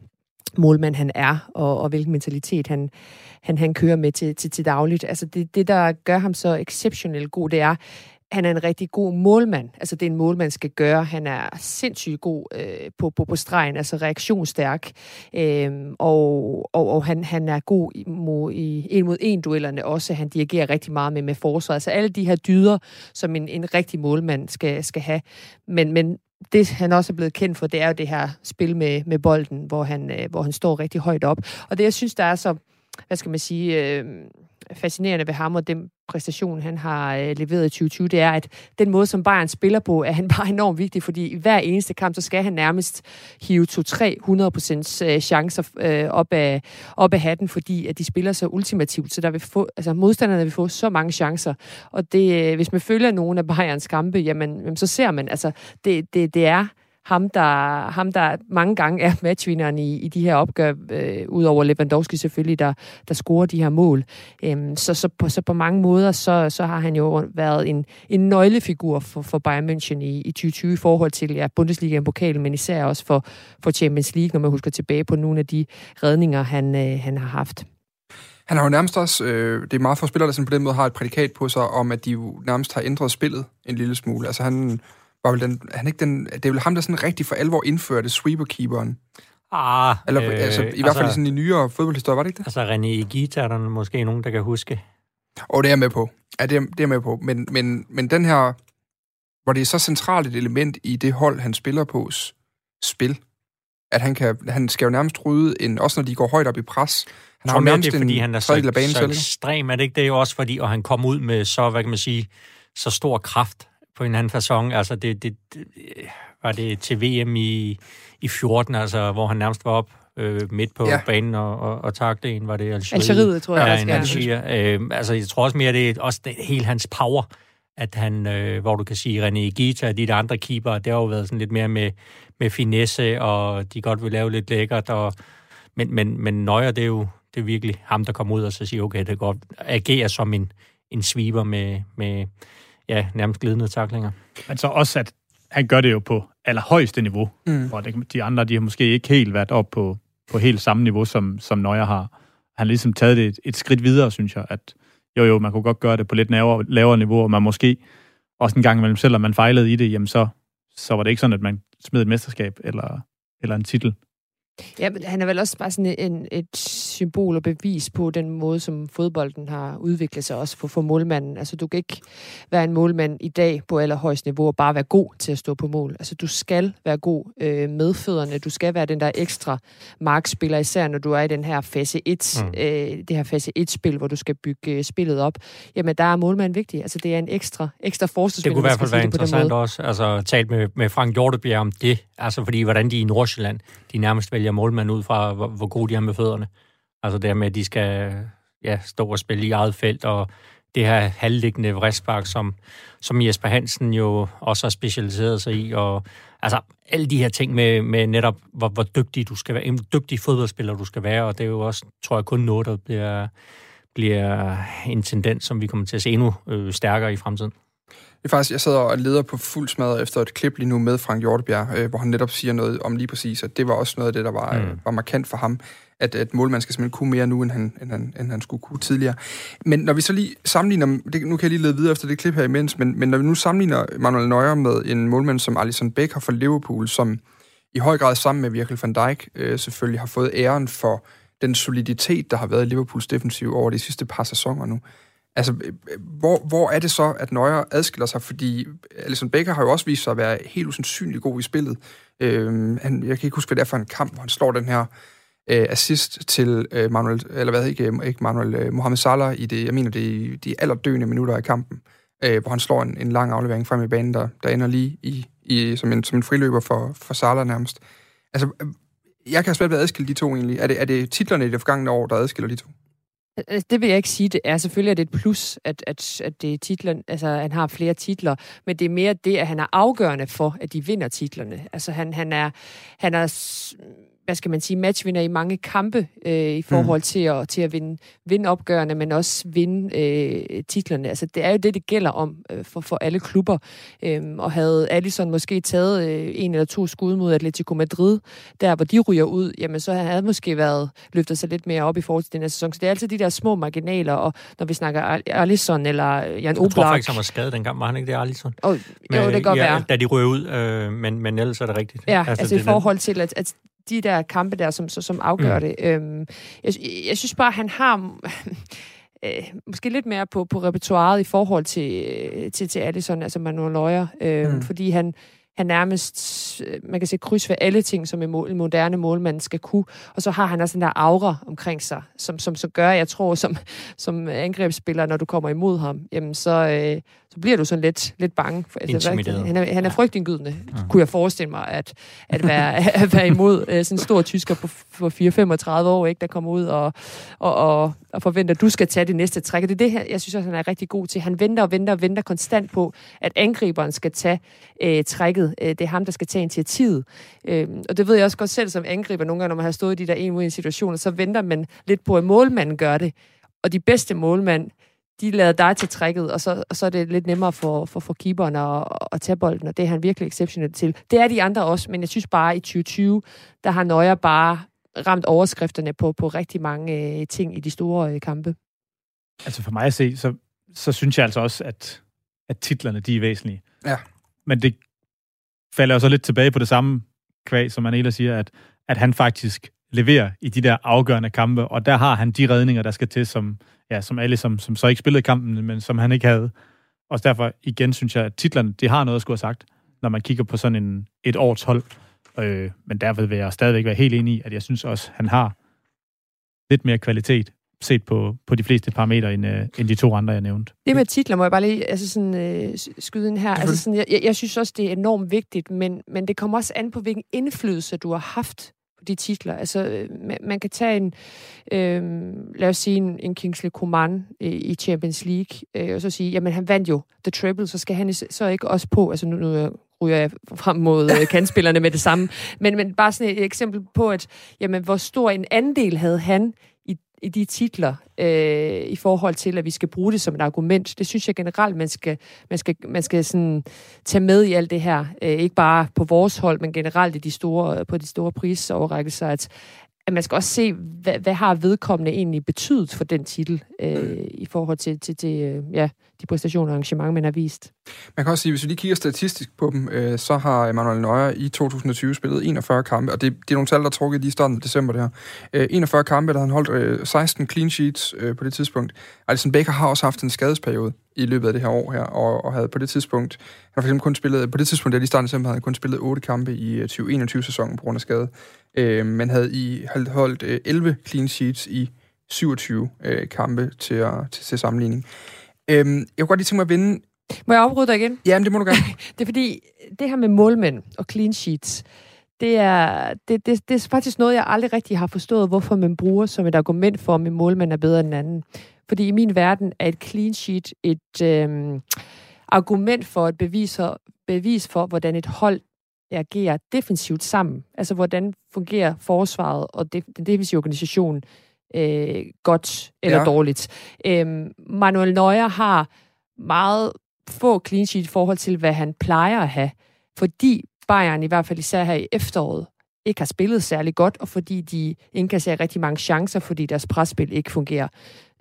målmand han er, og, og hvilken mentalitet han, han, han kører med til, til, til dagligt. Altså det, det, der gør ham så exceptionelt god, det er, han er en rigtig god målmand. Altså, det er en målmand skal gøre. Han er sindssygt god øh, på, på, på stregen, altså reaktionsstærk. Øh, og og, og han, han er god i, mod, i en mod en duellerne også. Han dirigerer rigtig meget med, med forsvaret. Altså alle de her dyder, som en, en rigtig målmand skal, skal have. Men, men det, han også er blevet kendt for, det er jo det her spil med, med bolden, hvor han, øh, hvor han står rigtig højt op. Og det, jeg synes, der er så, hvad skal man sige... Øh, fascinerende ved ham og den præstation, han har øh, leveret i 2020, det er, at den måde, som Bayern spiller på, er han bare enormt vigtig, fordi i hver eneste kamp, så skal han nærmest hive 2-3-100% øh, chancer øh, op, af, op af hatten, fordi at de spiller så ultimativt, så der vil få, altså modstanderne vil få så mange chancer. Og det, øh, hvis man følger nogle af Bayerns kampe, jamen, jamen så ser man, altså, det, det, det er ham, der, ham, der mange gange er matchvinderen i, i de her opgør, øh, udover Lewandowski selvfølgelig, der, der scorer de her mål. Øhm, så, så, på, så på mange måder, så, så har han jo været en, en nøglefigur for, for Bayern München i, i 2020 i forhold til ja, Bundesliga og pokalen, men især også for, for Champions League, når man husker tilbage på nogle af de redninger, han, øh, han har haft. Han har jo nærmest også, øh, det er meget få spillere, der sådan på den måde har et prædikat på sig, om at de jo nærmest har ændret spillet en lille smule. Altså han var vel den, han ikke den, det er vel ham, der sådan rigtig for alvor indførte sweeper-keeperen. Ah, Eller øh, altså, i altså, hvert fald sådan i nyere fodboldhistorie, var det ikke det? Altså René Gita er der måske nogen, der kan huske. Og det er jeg med på. Ja, det er, det er med på. Men, men, men den her, hvor det er så centralt et element i det hold, han spiller på spil, at han, kan, han skal jo nærmest rydde, en, også når de går højt op i pres. Han har nærmest det, fordi han er så, så ekstrem, er det ikke det er jo også fordi, og han kom ud med så, hvad kan man sige, så stor kraft på en anden façon. Altså, det, det, det, var det til VM i, i 14, altså, hvor han nærmest var op øh, midt på ja. banen og, og, og takte en, var det Algeriet? Algeriet, tror jeg. Ja, en Algeriet. Øh, altså, jeg tror også mere, det er også det, hele hans power, at han, øh, hvor du kan sige, René Gita og de der andre keeper, det har jo været sådan lidt mere med, med finesse, og de godt vil lave lidt lækkert, og, men, men, men Nøjer, det er jo det er virkelig ham, der kommer ud og så siger, okay, det godt agere som en, en sweeper med, med ja, nærmest glidende taklinger. Men så også, at han gør det jo på allerhøjeste niveau, mm. og det, de andre, de har måske ikke helt været op på, på helt samme niveau, som, som Nøjer har. Han har ligesom taget det et, et skridt videre, synes jeg, at jo jo, man kunne godt gøre det på lidt lavere, lavere niveau, og man måske også en gang imellem, selvom man fejlede i det, jamen så, så var det ikke sådan, at man smed et mesterskab eller, eller en titel. Ja, men han er vel også bare sådan en, et symbol og bevis på den måde, som fodbolden har udviklet sig også for, for målmanden. Altså, du kan ikke være en målmand i dag på allerhøjst niveau og bare være god til at stå på mål. Altså, du skal være god øh, med fødderne. Du skal være den der ekstra markspiller, især når du er i den her fase 1, mm. øh, det her fase 1-spil, hvor du skal bygge øh, spillet op. Jamen, der er målmanden vigtig. Altså, det er en ekstra, ekstra forsvarsspiller. Det kunne i hvert fald være interessant også. Altså, talt med, med Frank Hjortebjerg om det. Altså, fordi hvordan de i Nordsjælland, de nærmest vælger målmand ud fra, hvor, hvor gode de er med fødderne. Altså det med, at de skal ja, stå og spille i eget felt, og det her halvliggende vristspark, som, som Jesper Hansen jo også har specialiseret sig i, og altså alle de her ting med, med netop, hvor, hvor dygtig du skal være, en dygtig fodboldspiller du skal være, og det er jo også, tror jeg, kun noget, der bliver, bliver en tendens, som vi kommer til at se endnu øh, stærkere i fremtiden. Det er faktisk, jeg sidder og leder på fuld smadret efter et klip lige nu med Frank Hjortebjerg, øh, hvor han netop siger noget om lige præcis, at det var også noget af det, der var, mm. var markant for ham, at, at målmanden skal simpelthen kunne mere nu, end han, end, han, end han skulle kunne tidligere. Men når vi så lige sammenligner, det, nu kan jeg lige lede videre efter det klip her imens, men, men når vi nu sammenligner Manuel Neuer med en målmand som Alisson Becker fra Liverpool, som i høj grad sammen med Virgil van Dijk øh, selvfølgelig har fået æren for den soliditet, der har været i Liverpools defensiv over de sidste par sæsoner nu. Altså, øh, hvor, hvor er det så, at Nøjer adskiller sig? Fordi Alison Becker har jo også vist sig at være helt usandsynlig god i spillet. Øhm, han, jeg kan ikke huske, hvad det er for en kamp, hvor han slår den her øh, assist til øh, Manuel, eller hvad ikke, øh, ikke Manuel, øh, Mohamed Salah i det, jeg mener, det er de allerdøende minutter af kampen, øh, hvor han slår en, en lang aflevering frem i banen, der, der ender lige i, i, som, en, som en friløber for, for Salah nærmest. Altså, øh, jeg kan svært ved at adskille de to egentlig. Er det, er det titlerne i det forgangne år, der adskiller de to? Altså, det vil jeg ikke sige, det er. Selvfølgelig er det et plus, at, at, at det er titlen, altså, han har flere titler, men det er mere det, at han er afgørende for, at de vinder titlerne. Altså, han, han, er, han er hvad skal man sige, matchvinder i mange kampe øh, i forhold mm. til, at, til at vinde, vinde opgørende, men også vinde øh, titlerne. Altså, det er jo det, det gælder om øh, for, for alle klubber. Øhm, og havde Alisson måske taget øh, en eller to skud mod Atletico Madrid, der hvor de ryger ud, jamen så havde han måske været løftet sig lidt mere op i forhold til den her sæson. Så det er altid de der små marginaler, og når vi snakker Alisson eller Jan Oblak... Jeg tror faktisk, han var skadet dengang, var han ikke det, Alisson? Oh, jo, det kan godt ja, være. Da de ryger ud, øh, men, men ellers er det rigtigt. Ja, altså, altså i forhold til, at, at de der kampe der, som, som afgør mm. det. Øhm, jeg, jeg synes bare, han har øh, måske lidt mere på, på repertoireet i forhold til, øh, til, til Allison, altså Manuel Løjer, øh, mm. fordi han, han nærmest, man kan se kryds ved alle ting, som en moderne målmand skal kunne. Og så har han også den der aura omkring sig, som, som så gør, jeg tror, som, som angrebsspiller, når du kommer imod ham, jamen så, øh, så bliver du sådan lidt, lidt bange. For, altså, han er, han er frygtindgydende, ja. kunne jeg forestille mig, at, at, være, at være imod øh, sådan en stor tysker på, for 4-35 år, ikke, der kommer ud og, og, og, og forventer, at du skal tage det næste træk. Og det er det her, jeg synes også, han er rigtig god til. Han venter og venter og venter konstant på, at angriberen skal tage øh, trækket. Øh, det er ham, der skal tage initiativet. Øh, og det ved jeg også godt selv som angriber nogle gange, når man har stået i de der en situationer, så venter man lidt på, at målmanden gør det. Og de bedste målmænd, de lader dig til trækket, og så, og så er det lidt nemmere for, for, for keeperen at, at tage bolden, og det er han virkelig exceptionelt til. Det er de andre også, men jeg synes bare, i 2020, der har Nøjer bare ramt overskrifterne på, på rigtig mange øh, ting i de store øh, kampe. Altså for mig at se, så, så synes jeg altså også, at, at titlerne de er væsentlige. Ja. Men det falder jo så lidt tilbage på det samme kvæg, som man ellers siger, at, at han faktisk leverer i de der afgørende kampe, og der har han de redninger, der skal til, som, ja, som alle, som, som så ikke spillede kampen, men som han ikke havde. Og derfor igen synes jeg, at titlerne, de har noget at skulle have sagt, når man kigger på sådan en, et års hold. Øh, men derfor vil jeg stadigvæk være helt enig i, at jeg synes også, at han har lidt mere kvalitet set på, på de fleste parametre, end, øh, end de to andre, jeg nævnte. Det med titler må jeg bare lige altså sådan, øh, skyde ind her. Altså sådan, jeg, jeg synes også, det er enormt vigtigt, men, men det kommer også an på, hvilken indflydelse du har haft de titler. Altså, øh, man, man kan tage en, øh, lad os sige, en, en Kingsley Coman i, i Champions League, øh, og så sige, jamen han vandt jo The Treble, så skal han så ikke også på, altså nu, nu ryger jeg frem mod øh, kandspillerne med det samme, men, men bare sådan et eksempel på, at jamen, hvor stor en andel havde han i de titler øh, i forhold til, at vi skal bruge det som et argument. Det synes jeg generelt, man skal, man skal, man skal sådan tage med i alt det her. Øh, ikke bare på vores hold, men generelt i de store, på de store prisoverrækkelser, at, at man skal også se, hvad, hvad har vedkommende egentlig betydet for den titel øh, i forhold til, til, til øh, ja, de præstationer og arrangementer, man har vist. Man kan også sige, hvis vi lige kigger statistisk på dem, øh, så har Emanuel Neuer i 2020 spillet 41 kampe, og det, det er nogle tal, der er trukket lige i starten af december det her. Øh, 41 kampe, der han holdt øh, 16 clean sheets øh, på det tidspunkt. Alison Baker har også haft en skadesperiode i løbet af det her år her, og, og havde på det tidspunkt, han har for eksempel kun spillet, på det tidspunkt, der lige starten af december, havde han kun spillet 8 kampe i øh, 2021-sæsonen på grund af skade, øh, man havde i holdt øh, 11 clean sheets i 27 øh, kampe til, til, til sammenligning. Øhm, jeg kunne godt lige tænke mig at vinde... Må jeg afbryde dig igen? Ja, det må du gerne. det er fordi, det her med målmænd og clean sheets, det er, det, det, det er faktisk noget, jeg aldrig rigtig har forstået, hvorfor man bruger som et argument for, om en målmand er bedre end en anden. Fordi i min verden er et clean sheet et øhm, argument for et bevis, bevis for, hvordan et hold agerer defensivt sammen. Altså, hvordan fungerer forsvaret og det, den defensive organisation øh, godt eller ja. dårligt. Øhm, Manuel Neuer har meget få clean sheet i forhold til, hvad han plejer at have, fordi Bayern i hvert fald især her i efteråret ikke har spillet særlig godt, og fordi de indkasserer rigtig mange chancer, fordi deres presspil ikke fungerer.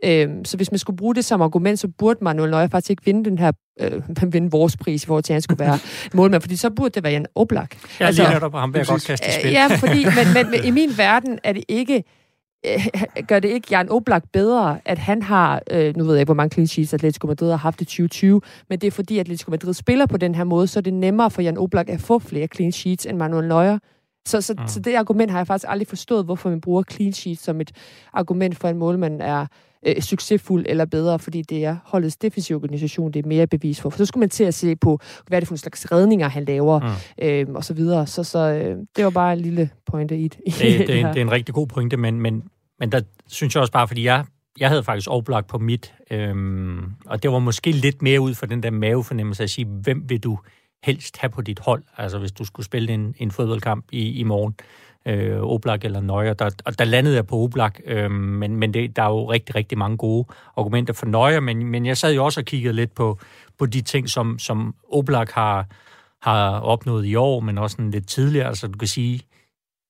Øhm, så hvis man skulle bruge det som argument, så burde Manuel Neuer faktisk ikke vinde den her øh, vinde vores pris, i forhold til, at han skulle være målmand, fordi så burde det være en Oblak. Ja, altså, lige netop, ham vil jeg godt kaste i spil. Ja, fordi, men, men, men i min verden er det ikke gør det ikke Jan Oblak bedre, at han har, øh, nu ved jeg ikke, hvor mange clean sheets Atletico Madrid har haft i 2020, men det er fordi, at Atletico Madrid spiller på den her måde, så er det nemmere for Jan Oblak at få flere clean sheets end Manuel Neuer. Så, så, mm. så det argument har jeg faktisk aldrig forstået, hvorfor man bruger clean sheets som et argument for, en målmand er øh, succesfuld eller bedre, fordi det er holdets defensive organisation, det er mere bevis for. For så skulle man til at se på, hvad er det for en slags redninger, han laver, mm. øh, og så videre. Så, så øh, det var bare en lille pointe i det. Det, det, det, er, en, det er en rigtig god pointe, men, men, men der synes jeg også bare, fordi jeg, jeg havde faktisk overblagt på mit, øhm, og det var måske lidt mere ud for den der mavefornemmelse at sige, hvem vil du helst have på dit hold, altså hvis du skulle spille en, en fodboldkamp i, i morgen, øh, Oblak eller Nøjer. Der, og der landede jeg på Oblak, øh, men, men det, der er jo rigtig, rigtig mange gode argumenter for Nøjer, men, men jeg sad jo også og kiggede lidt på, på de ting, som, som Oblak har, har opnået i år, men også lidt tidligere. Altså du kan sige,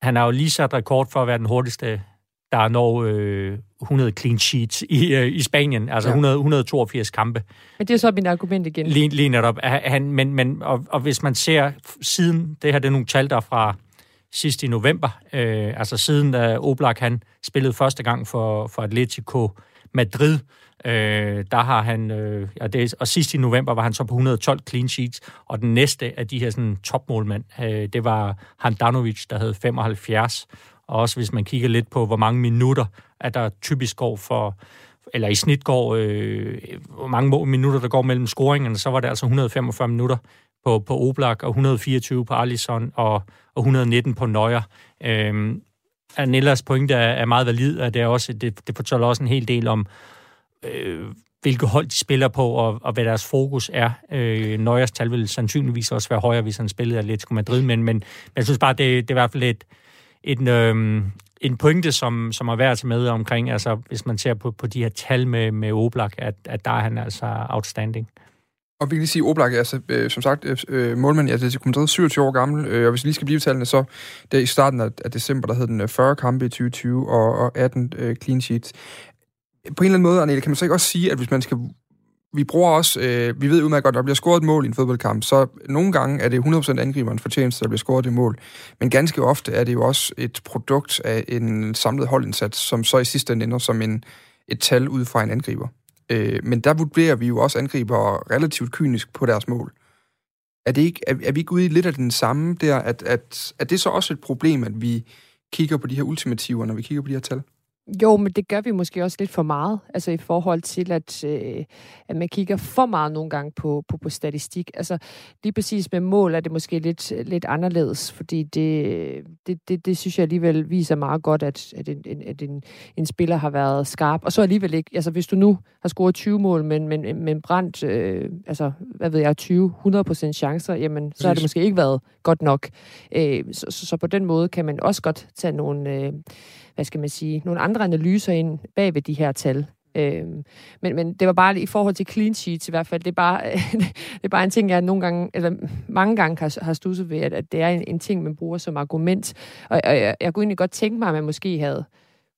han har jo lige sat rekord for at være den hurtigste der når øh, 100 clean sheets i, øh, i Spanien, altså ja. 100, 182 kampe. Men det er så mit argument igen. Lige, lige netop. Han, men, men, og, og hvis man ser siden, det her det er nogle tal, der fra sidst i november, øh, altså siden da Oblak han spillede første gang for, for Atletico Madrid, øh, der har han, øh, ja, det, og sidst i november var han så på 112 clean sheets, og den næste af de her sådan, topmålmænd, øh, det var Handanovic, der havde 75, og også hvis man kigger lidt på, hvor mange minutter, at der typisk går for, eller i snit går, øh, hvor mange minutter, der går mellem scoringerne, så var det altså 145 minutter på, på Oblak, og 124 på Alisson, og, og 119 på Neuer. Øh, Anellas pointe er, er meget valid, og det, er også, det, det fortæller også en hel del om, øh, hvilke hold de spiller på, og, og hvad deres fokus er. Øh, Neuers tal vil sandsynligvis også være højere, hvis han spillede Atletico Madrid, men, men, men jeg synes bare, det, det er i hvert fald et, en, øh, en pointe, som, som er værd at med omkring, altså hvis man ser på, på de her tal med, med Oblak, at, at der er han altså outstanding. Og vi kan lige sige, Oblak er altså, øh, som sagt øh, øh målmand i Atletico Madrid, 27 år gammel, øh, og hvis vi lige skal blive tallene, så det er i starten af, af december, der hed den øh, 40 kampe i 2020 og, og 18 øh, clean sheets. På en eller anden måde, Arnele, kan man så ikke også sige, at hvis man skal vi bruger også, øh, vi ved udmærket godt, at der bliver scoret et mål i en fodboldkamp, så nogle gange er det 100% angriberens fortjeneste, der bliver scoret det mål. Men ganske ofte er det jo også et produkt af en samlet holdindsats, som så i sidste ende ender som en, et tal ud fra en angriber. Øh, men der vurderer vi jo også angriber relativt kynisk på deres mål. Er, det ikke, er, er vi ikke ude i lidt af den samme der, at, at, er det så også et problem, at vi kigger på de her ultimativer, når vi kigger på de her tal? Jo, men det gør vi måske også lidt for meget, altså i forhold til, at, øh, at man kigger for meget nogle gange på, på, på statistik. Altså lige præcis med mål er det måske lidt, lidt anderledes, fordi det, det, det, det synes jeg alligevel viser meget godt, at, at, en, at en, en spiller har været skarp. Og så alligevel ikke, altså hvis du nu har scoret 20 mål, men, men, men brændt, øh, altså hvad ved jeg, 20-100% chancer, jamen så har det måske ikke været godt nok. Øh, så, så, så på den måde kan man også godt tage nogle... Øh, hvad skal man sige, nogle andre analyser ind bag ved de her tal. Øhm, men, men det var bare i forhold til clean sheets i hvert fald, det er bare, det er bare en ting, jeg nogle gange, eller mange gange har, har stusset ved, at, at det er en, en ting, man bruger som argument. Og, og jeg, jeg kunne egentlig godt tænke mig, at man måske havde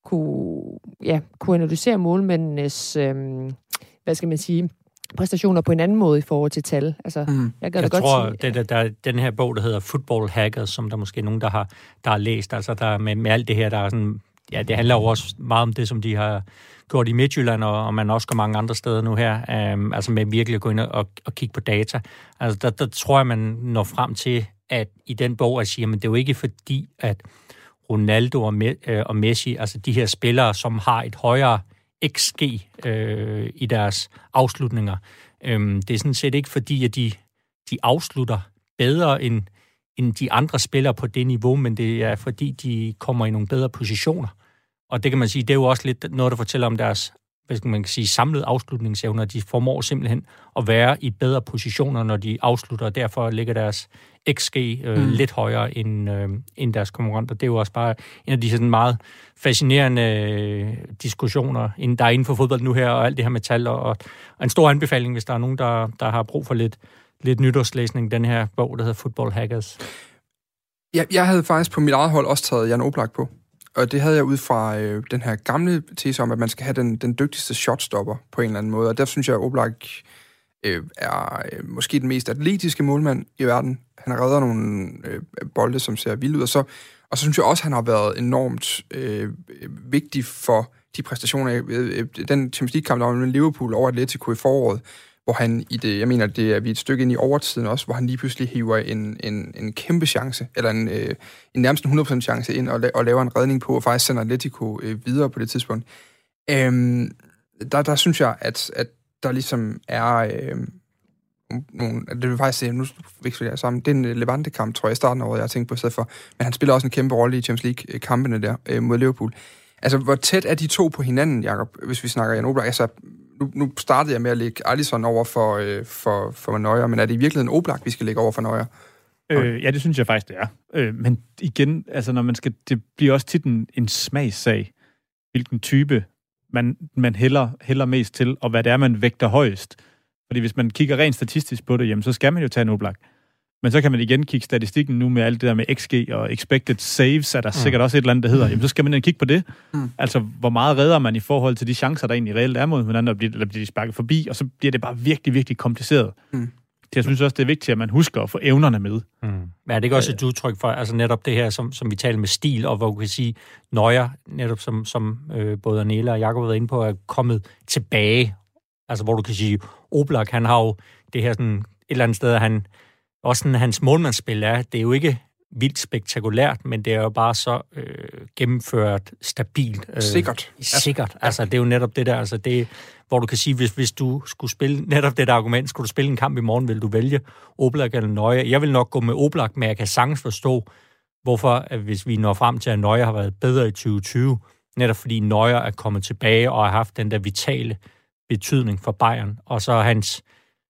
kunne, ja, kunne analysere målmændenes, øhm, hvad skal man sige, præstationer på en anden måde i forhold til tal. Altså, mm. Jeg, jeg godt tror, sige, det, der, der, den her bog, der hedder Football Hackers, som der måske er nogen, der har, der har læst, altså der med, med alt det her, der er sådan, ja, det handler jo også meget om det, som de har gjort i Midtjylland, og, og man også går mange andre steder nu her, um, altså med virkelig at gå ind og, og kigge på data. Altså der, der tror jeg, man når frem til, at i den bog, at sige, men det er jo ikke fordi, at Ronaldo og, Me, og Messi, altså de her spillere, som har et højere XG øh, i deres afslutninger. Øhm, det er sådan set ikke fordi, at de, de afslutter bedre end, end de andre spillere på det niveau, men det er fordi, de kommer i nogle bedre positioner. Og det kan man sige, det er jo også lidt noget, der fortæller om deres hvad skal man sige, samlede afslutningsevner. De formår simpelthen at være i bedre positioner, når de afslutter, og derfor ligger deres XG øh, mm. lidt højere end, øh, end deres konkurrenter. Det er jo også bare en af de sådan meget fascinerende øh, diskussioner, der er inden for fodbold nu her, og alt det her med tal, og, og en stor anbefaling, hvis der er nogen, der, der har brug for lidt, lidt nytårslæsning, den her bog, der hedder Football Hackers. Ja, jeg havde faktisk på mit eget hold også taget Jan Oblak på. Og det havde jeg ud fra øh, den her gamle tese om, at man skal have den, den dygtigste shotstopper på en eller anden måde. Og der synes jeg, at Oblak øh, er øh, måske den mest atletiske målmand i verden. Han redder nogle øh, bolde, som ser vildt ud. Og så, og så synes jeg også, at han har været enormt øh, vigtig for de præstationer. Øh, den Champions League-kamp, der var med Liverpool over Atletico i foråret, hvor han i det, jeg mener, det er vi et stykke ind i overtiden også, hvor han lige pludselig hiver en, en, en kæmpe chance, eller en, øh, en nærmest 100% chance ind, og, og laver en redning på, og faktisk sender Atletico øh, videre på det tidspunkt. Øhm, der, der synes jeg, at, at der ligesom er øh, nogle, det vil faktisk se, nu veksler jeg sammen, det er en øh, Levante-kamp, tror jeg, i starten af året, jeg har tænkt på i stedet for, men han spiller også en kæmpe rolle i Champions League-kampene der øh, mod Liverpool. Altså, hvor tæt er de to på hinanden, Jakob, hvis vi snakker Jan Oblak? Altså, nu, nu startede jeg med at lægge Alisson over for, øh, for, for Neuer, men er det i virkeligheden Oblak, vi skal lægge over for Neuer? Øh, ja, det synes jeg faktisk, det er. Øh, men igen, altså når man skal, det bliver også tit en, en smagssag, hvilken type man, man hælder, hælder mest til, og hvad det er, man vægter højst. Fordi hvis man kigger rent statistisk på det, jamen, så skal man jo tage en Oblak. Men så kan man igen kigge statistikken nu med alt det der med XG og expected saves, er der mm. sikkert også et eller andet, der hedder. Jamen, så skal man kigge på det. Mm. Altså, hvor meget redder man i forhold til de chancer, der egentlig reelt er mod hinanden, eller bliver, eller bliver de sparket forbi, og så bliver det bare virkelig, virkelig kompliceret. Mm. Jeg synes også, det er vigtigt, at man husker at få evnerne med. Mm. Men er det ikke også et udtryk for, altså netop det her, som, som vi taler med stil, og hvor vi kan sige, Nøjer, netop som, som øh, både Anela og Jacob har været inde på, er kommet tilbage. Altså hvor du kan sige, Oblak, han har jo det her sådan, et eller andet sted, han, også sådan, hans målmandsspil er, det er jo ikke vildt spektakulært, men det er jo bare så øh, gennemført stabilt. Øh, sikkert. Sikkert. Altså, det er jo netop det der, altså det, hvor du kan sige, hvis, hvis du skulle spille netop det der argument, skulle du spille en kamp i morgen, vil du vælge Oblak eller Nøje? Jeg vil nok gå med Oblak, men jeg kan sagtens forstå, hvorfor, at hvis vi når frem til, at Nøje har været bedre i 2020, netop fordi Nøje er kommet tilbage og har haft den der vitale betydning for Bayern, og så hans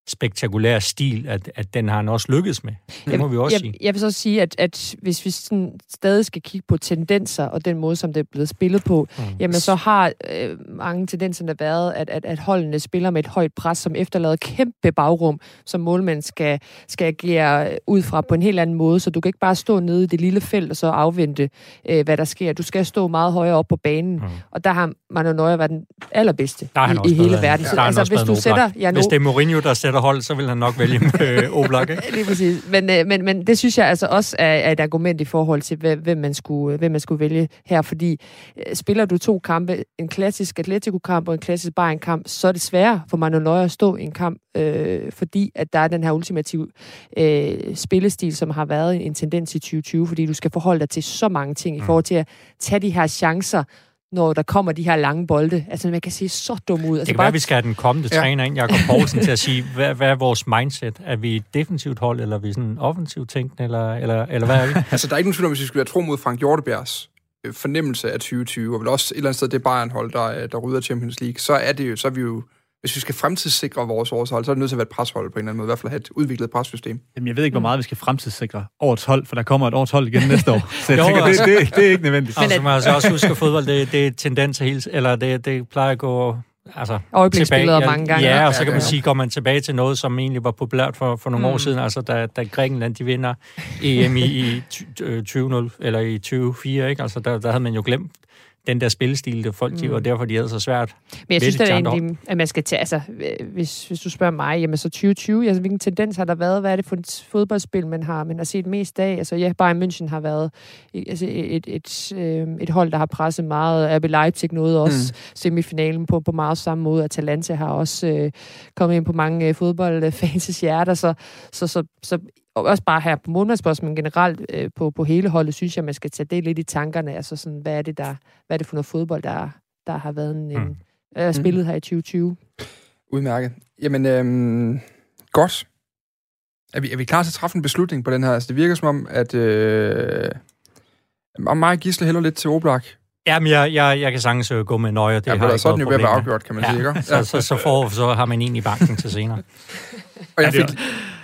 spektakulær stil, at, at den har han også lykkedes med. Det jeg, må vi også jeg, sige. Jeg vil så sige, at, at hvis vi sådan stadig skal kigge på tendenser og den måde, som det er blevet spillet på, mm. jamen så har øh, mange tendenser været, at, at, at holdene spiller med et højt pres, som efterlader kæmpe bagrum, som målmand skal, skal agere ud fra på en helt anden måde. Så du kan ikke bare stå nede i det lille felt og så afvente, øh, hvad der sker. Du skal stå meget højere op på banen. Mm. Og der har Manu Neuer været den allerbedste i, i hele verden. Så, altså, hvis du sætter... Ja, nu, hvis det er Mourinho, der sætter hold, så vil han nok vælge øh, Oblak, ikke? Lige præcis. Men, øh, men, men det synes jeg altså også er, er et argument i forhold til, hvem man skulle, hvem man skulle vælge her, fordi øh, spiller du to kampe, en klassisk Atletico-kamp og en klassisk Bayern-kamp, så er det sværere for Manuel Neuer at stå i en kamp, øh, fordi at der er den her ultimative øh, spillestil, som har været en tendens i 2020, fordi du skal forholde dig til så mange ting i mm. forhold til at tage de her chancer, når der kommer de her lange bolde. Altså, man kan se så dum ud. Altså, det kan bare... være, at vi skal have den kommende ja. træner ind, Jakob Poulsen, til at sige, hvad, hvad er vores mindset? Er vi et defensivt hold, eller er vi sådan offensivt tænkende, eller, eller, eller hvad er vi? altså, der er ikke nogen tvivl om, hvis vi skulle være tro mod Frank Hjortebjergs øh, fornemmelse af 2020, og vel også et eller andet sted det Bayern-hold, der, der rydder Champions League, så er det jo, så er vi jo hvis vi skal fremtidssikre vores årshold, så er det nødt til at være et preshold på en eller anden måde, i hvert fald have et udviklet pressystem. Jamen, jeg ved ikke, hvor meget vi skal fremtidssikre årets hold, for der kommer et årets hold igen næste år. Så jeg jo, tænker, altså, det, det, det, er ikke nødvendigt. Men altså, man altså også huske, at fodbold, det, det er tendens hele, eller det, det plejer at gå altså, tilbage. mange gange. Ja, og så kan man sige, går man tilbage til noget, som egentlig var populært for, for nogle mm. år siden, altså da, da Grækenland de vinder EM i, i 20, eller i 2024, ikke? Altså der, der havde man jo glemt den der spillestil, det folk mm. og derfor de havde så svært. Men jeg synes da egentlig, at man skal tage, altså, hvis, hvis du spørger mig, jamen så 2020, altså hvilken tendens har der været? Hvad er det for et fodboldspil, man har, man har set mest af? Altså ja, Bayern München har været altså, et, et, et, øh, et hold, der har presset meget. RB Leipzig nåede også mm. semifinalen på, på meget samme måde. Atalanta har også øh, kommet ind på mange øh, fodboldfans hjerter, så, så, så, så og også bare her på målmandsposten, men generelt øh, på, på hele holdet, synes jeg, man skal tage det lidt i tankerne. Altså sådan, hvad er det, der, hvad er det for noget fodbold, der, der har været en, mm. øh, spillet mm. her i 2020? Udmærket. Jamen, øhm, godt. Er vi, er vi klar til at træffe en beslutning på den her? Altså, det virker som om, at øh, og mig Gisle hælder lidt til Oblak. Jamen, jeg, jeg, jeg kan sagtens øh, gå med nøje. Det ja, har så er ved at være afgjort, kan man ja, sige, ikke? Så, så, så, får, så har man en i banken til senere. og jeg fik,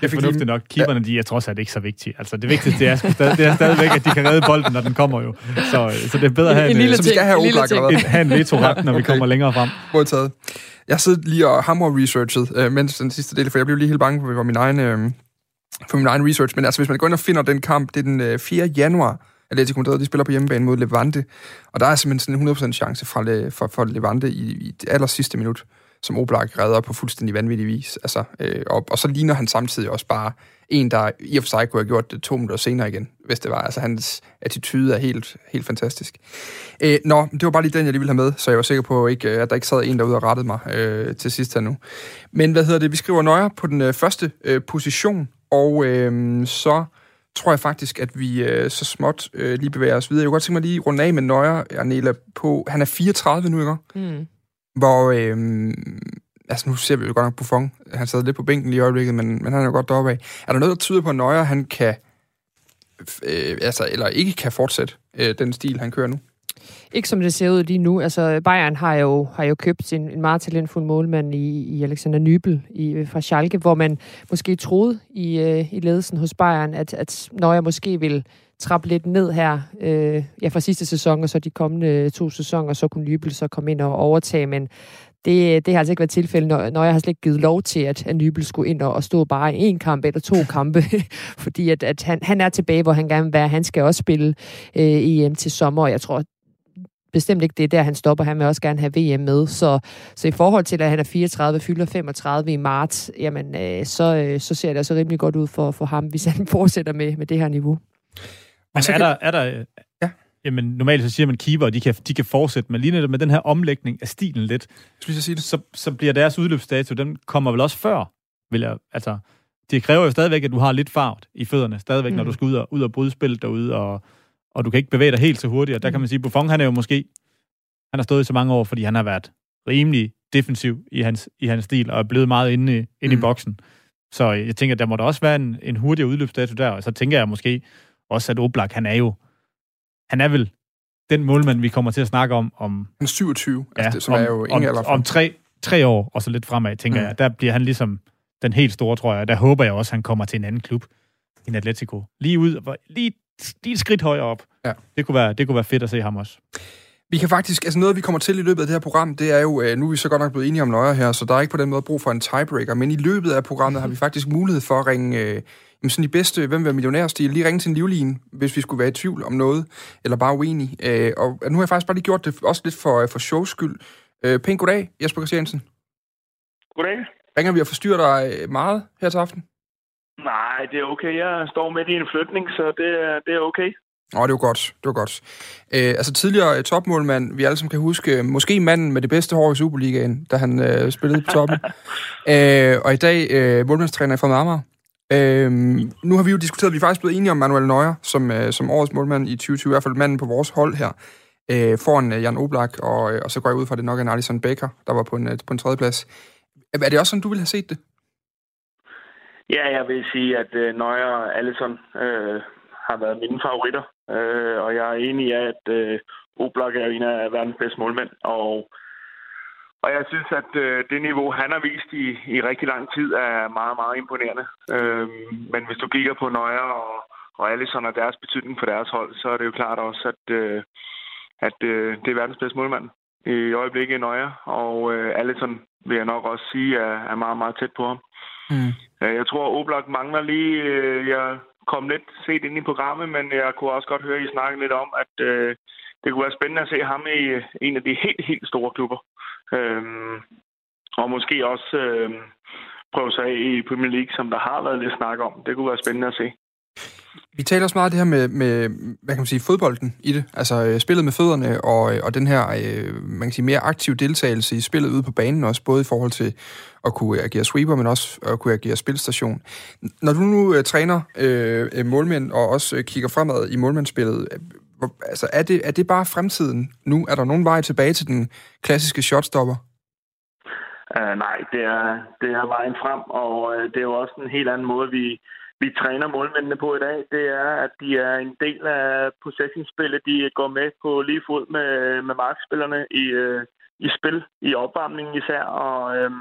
jeg fik fornuftigt nok. Keeperne, de er trods alt ikke så vigtige. Altså, det vigtigste det er, stadig, det er stadigvæk, at de kan redde bolden, når den kommer jo. Så, så det er bedre at have en, en, lille ting, skal have en, ting. en, have en veto-ret, når okay. vi kommer længere frem. Modtaget. Jeg sidder lige og hammer researchet, øh, mens den sidste del, for jeg blev lige helt bange for min egen, øh, for min egen research. Men altså, hvis man går ind og finder den kamp, det er den øh, 4. januar, Atletico Madrid, de spiller på hjemmebane mod Levante, og der er simpelthen sådan en 100% chance fra, for, for Levante i, i det aller sidste minut som Oblak redder på fuldstændig vanvittig vis. Altså, øh, og, og så ligner han samtidig også bare en, der i og for sig kunne have gjort det to minutter senere igen, hvis det var. Altså, hans attitude er helt, helt fantastisk. Øh, nå, det var bare lige den, jeg lige ville have med, så jeg var sikker på, ikke, at der ikke sad en derude og rettede mig øh, til sidst her nu. Men hvad hedder det? Vi skriver nøje på den øh, første øh, position, og øh, så tror jeg faktisk, at vi øh, så småt øh, lige bevæger os videre. Jeg kunne godt tænke mig lige runde af med Nøjer, Arnela, på... Han er 34 nu, ikke? Mm. Hvor, øh, altså nu ser vi jo godt nok Buffon, han sad lidt på bænken lige i øjeblikket, men, men han er jo godt deroppe af. Er der noget, der tyder på, at Neuer, han kan, øh, altså, eller ikke kan fortsætte øh, den stil, han kører nu? Ikke som det ser ud lige nu. Altså, Bayern har jo, har jo købt en, en meget talentfuld målmand i, i Alexander Nybel i, fra Schalke, hvor man måske troede i, øh, i ledelsen hos Bayern, at, at når jeg måske vil trappe lidt ned her øh, ja, fra sidste sæson, og så de kommende øh, to sæsoner, så kunne Nybel så komme ind og overtage, men det, det har altså ikke været tilfældet, når, når jeg har slet ikke givet lov til, at, at Nybel skulle ind og, og stå bare i en kamp eller to kampe, fordi at, at han, han er tilbage, hvor han gerne vil være. Han skal også spille øh, EM til sommer, og jeg tror bestemt ikke, det er der, han stopper. Han vil også gerne have VM med. Så, så i forhold til, at han er 34, fylder 35 i marts, jamen, øh, så, øh, så ser det altså rimelig godt ud for, for ham, hvis han fortsætter med, med det her niveau. Men er der, er der, ja. Jamen, normalt så siger man, keeper, de kan, de kan fortsætte, men lige netop med den her omlægning af stilen lidt, Skal jeg sige det? så, så bliver deres udløbsdato, den kommer vel også før, vil jeg, altså, det kræver jo stadigvæk, at du har lidt fart i fødderne, stadigvæk, mm. når du skal ud og, ud og bryde spillet derude, og, og du kan ikke bevæge dig helt så hurtigt, og der mm. kan man sige, Buffon, han er jo måske, han har stået i så mange år, fordi han har været rimelig defensiv i hans, i hans stil, og er blevet meget inde, i, inde mm. i boksen. Så jeg tænker, der må da også være en, en hurtigere udløbsdato der, og så tænker jeg måske også, at Oblak, han er jo, han er vel den målmand, vi kommer til at snakke om, om Han er 27, ja, altså, det, som om, er jo ingen om, om tre, tre år, og så lidt fremad, tænker Mm. mm. jeg. Der bliver han ligesom den helt store, tror jeg. Der håber jeg også, at han kommer til en anden klub end Atletico. Lige ud, lige, lige et skridt højere op. Ja. Det, kunne være, det kunne være fedt at se ham også. Vi kan faktisk, altså noget vi kommer til i løbet af det her program, det er jo, øh, nu er vi så godt nok blevet enige om nøjer her, så der er ikke på den måde brug for en tiebreaker, men i løbet af programmet har vi faktisk mulighed for at ringe, øh, sådan i bedste Hvem vil millionærstil, lige ringe til en livline, hvis vi skulle være i tvivl om noget, eller bare uenig. Øh, og nu har jeg faktisk bare lige gjort det også lidt for, øh, for shows skyld. Øh, pænt goddag, Jesper Christiansen. Goddag. Ringer vi og forstyrrer dig øh, meget her til aften? Nej, det er okay. Jeg står midt i en flytning, så det er, det er okay. Åh, det var godt. Det var godt. Øh, altså tidligere øh, topmålmand, vi alle sammen kan huske, øh, måske manden med det bedste hår i Superligaen, da han øh, spillede på toppen. øh, og i dag øh, målmandstræner fra Amager. Øh, nu har vi jo diskuteret, vi er faktisk blevet enige om Manuel Neuer, som, øh, som årets målmand i 2020, i hvert fald manden på vores hold her, øh, foran øh, Jan Oblak, og, øh, og så går jeg ud fra, det nok er en Alisson Becker, der var på en, øh, på en tredje plads. Er det også sådan, du ville have set det? Ja, jeg vil sige, at øh, Neuer og Allison øh, har været mine favoritter. Øh, og jeg er enig i, at øh, Oblak er en af verdens bedste målmænd. Og, og jeg synes, at øh, det niveau, han har vist i, i rigtig lang tid, er meget, meget imponerende. Øh, men hvis du kigger på Neuer og, og Allison og deres betydning for deres hold, så er det jo klart også, at, øh, at øh, det er verdens bedste målmand i øjeblikket i Neuer. Og øh, Allison vil jeg nok også sige, er, er meget, meget tæt på ham. Mm. Jeg tror, Oblak mangler lige... Øh, jeg kom lidt set ind i programmet, men jeg kunne også godt høre, at I snakke lidt om, at øh, det kunne være spændende at se ham i øh, en af de helt, helt store klubber. Øhm, og måske også øhm, prøve sig af i Premier League, som der har været lidt snak om. Det kunne være spændende at se. Vi taler også meget af det her med, med, hvad kan man sige, fodbolden i det. Altså øh, spillet med fødderne og, øh, og den her, øh, man kan sige, mere aktiv deltagelse i spillet ude på banen også, både i forhold til at kunne agere sweeper, men også at kunne agere spilstation. Når du nu øh, træner øh, øh, målmænd og også øh, kigger fremad i målmandsspillet, øh, altså er det, er det bare fremtiden nu? Er der nogen vej tilbage til den klassiske shotstopper? Uh, nej, det er, det er vejen frem, og uh, det er jo også en helt anden måde, vi, vi træner målmændene på i dag. Det er, at de er en del af possessionsspillet. De går med på lige fod med, med markspillerne i, øh, i spil, i opvarmningen især, og, øh,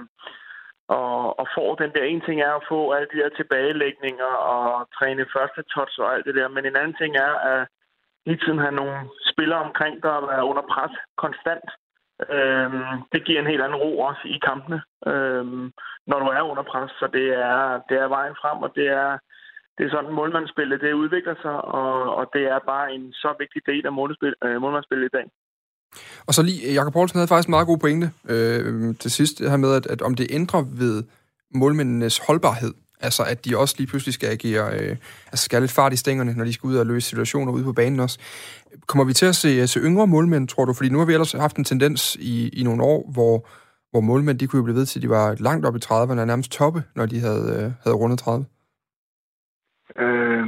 og, og får den der. En ting er at få alle de der tilbagelægninger og træne første touch og alt det der, men en anden ting er at hele tiden have nogle spillere omkring, der er under pres konstant. Øhm, det giver en helt anden ro også i kampene, øhm, når du er under pres. Så det er, det er vejen frem, og det er, det er sådan, målmandsspillet det udvikler sig, og, og det er bare en så vigtig del af øh, målmandsspillet i dag. Og så lige, Jakob Poulsen havde faktisk en meget god pointe øh, til sidst, det her med, at, at om det ændrer ved målmændenes holdbarhed, altså at de også lige pludselig skal agere, øh, altså skal have lidt fart i stængerne, når de skal ud og løse situationer ude på banen også. Kommer vi til at se, øh, se yngre målmænd, tror du? Fordi nu har vi ellers haft en tendens i, i nogle år, hvor, hvor målmænd, de kunne jo blive ved til, at de var langt op i 30'erne, nærmest toppe, når de havde, øh, havde rundet 30. Øh,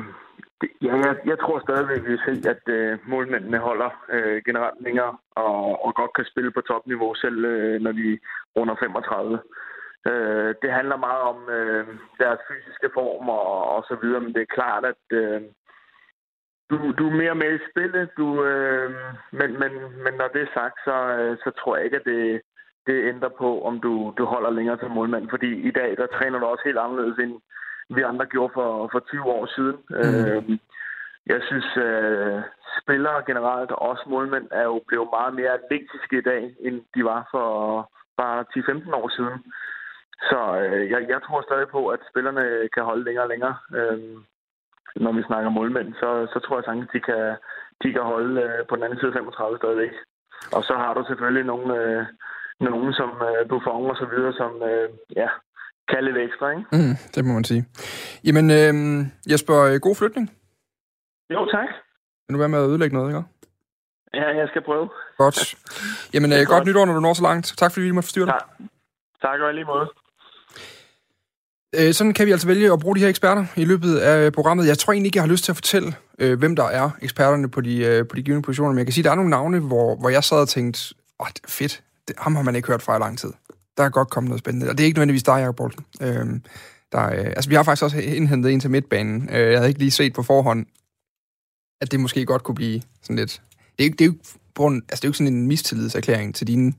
det, ja, jeg, jeg tror stadigvæk, vi vil se, at øh, målmændene holder øh, generelt længere og, og godt kan spille på topniveau, selv øh, når de runder 35. Øh, det handler meget om øh, deres fysiske form og, og så videre, men det er klart, at øh, du, du er mere med i spillet, du, øh, men, men, men når det er sagt, så, øh, så tror jeg ikke, at det, det ændrer på, om du, du holder længere til målmand. Fordi i dag, der træner du også helt anderledes, end vi andre gjorde for, for 20 år siden. Mm. Øh, jeg synes, øh, spillere generelt, og også målmænd, er jo blevet meget mere atletiske i dag, end de var for bare 10-15 år siden. Så øh, jeg, jeg tror stadig på, at spillerne kan holde længere og længere. Øh, når vi snakker målmænd, så, så tror jeg sagtens, de kan, de kan holde øh, på den anden side 35 stadigvæk. Og så har du selvfølgelig nogle, øh, nogen som øh, Buffon og så videre, som øh, ja, kan lidt ekstra, ikke? Mm, det må man sige. Jamen, øh, Jesper, øh, god flytning. Jo, tak. Vil du være med at ødelægge noget, ikke? Ja, jeg skal prøve. Godt. Jamen, øh, godt, godt nytår, når du når så langt. Tak fordi vi måtte forstyrre dig. Ja. Tak og lige måde. Øh, sådan kan vi altså vælge at bruge de her eksperter i løbet af programmet. Jeg tror egentlig ikke, jeg har lyst til at fortælle, øh, hvem der er eksperterne på de, øh, på de givende positioner, men jeg kan sige, at der er nogle navne, hvor, hvor jeg sad og tænkte, åh, fedt, det, ham har man ikke hørt fra i lang tid. Der er godt kommet noget spændende, og det er ikke nødvendigvis dig, Jacob Poulsen. Øh, der, øh, altså, vi har faktisk også indhentet en til midtbanen. Øh, jeg havde ikke lige set på forhånd, at det måske godt kunne blive sådan lidt... Det er, det er jo på en, altså, det er jo ikke sådan en mistillidserklæring til dine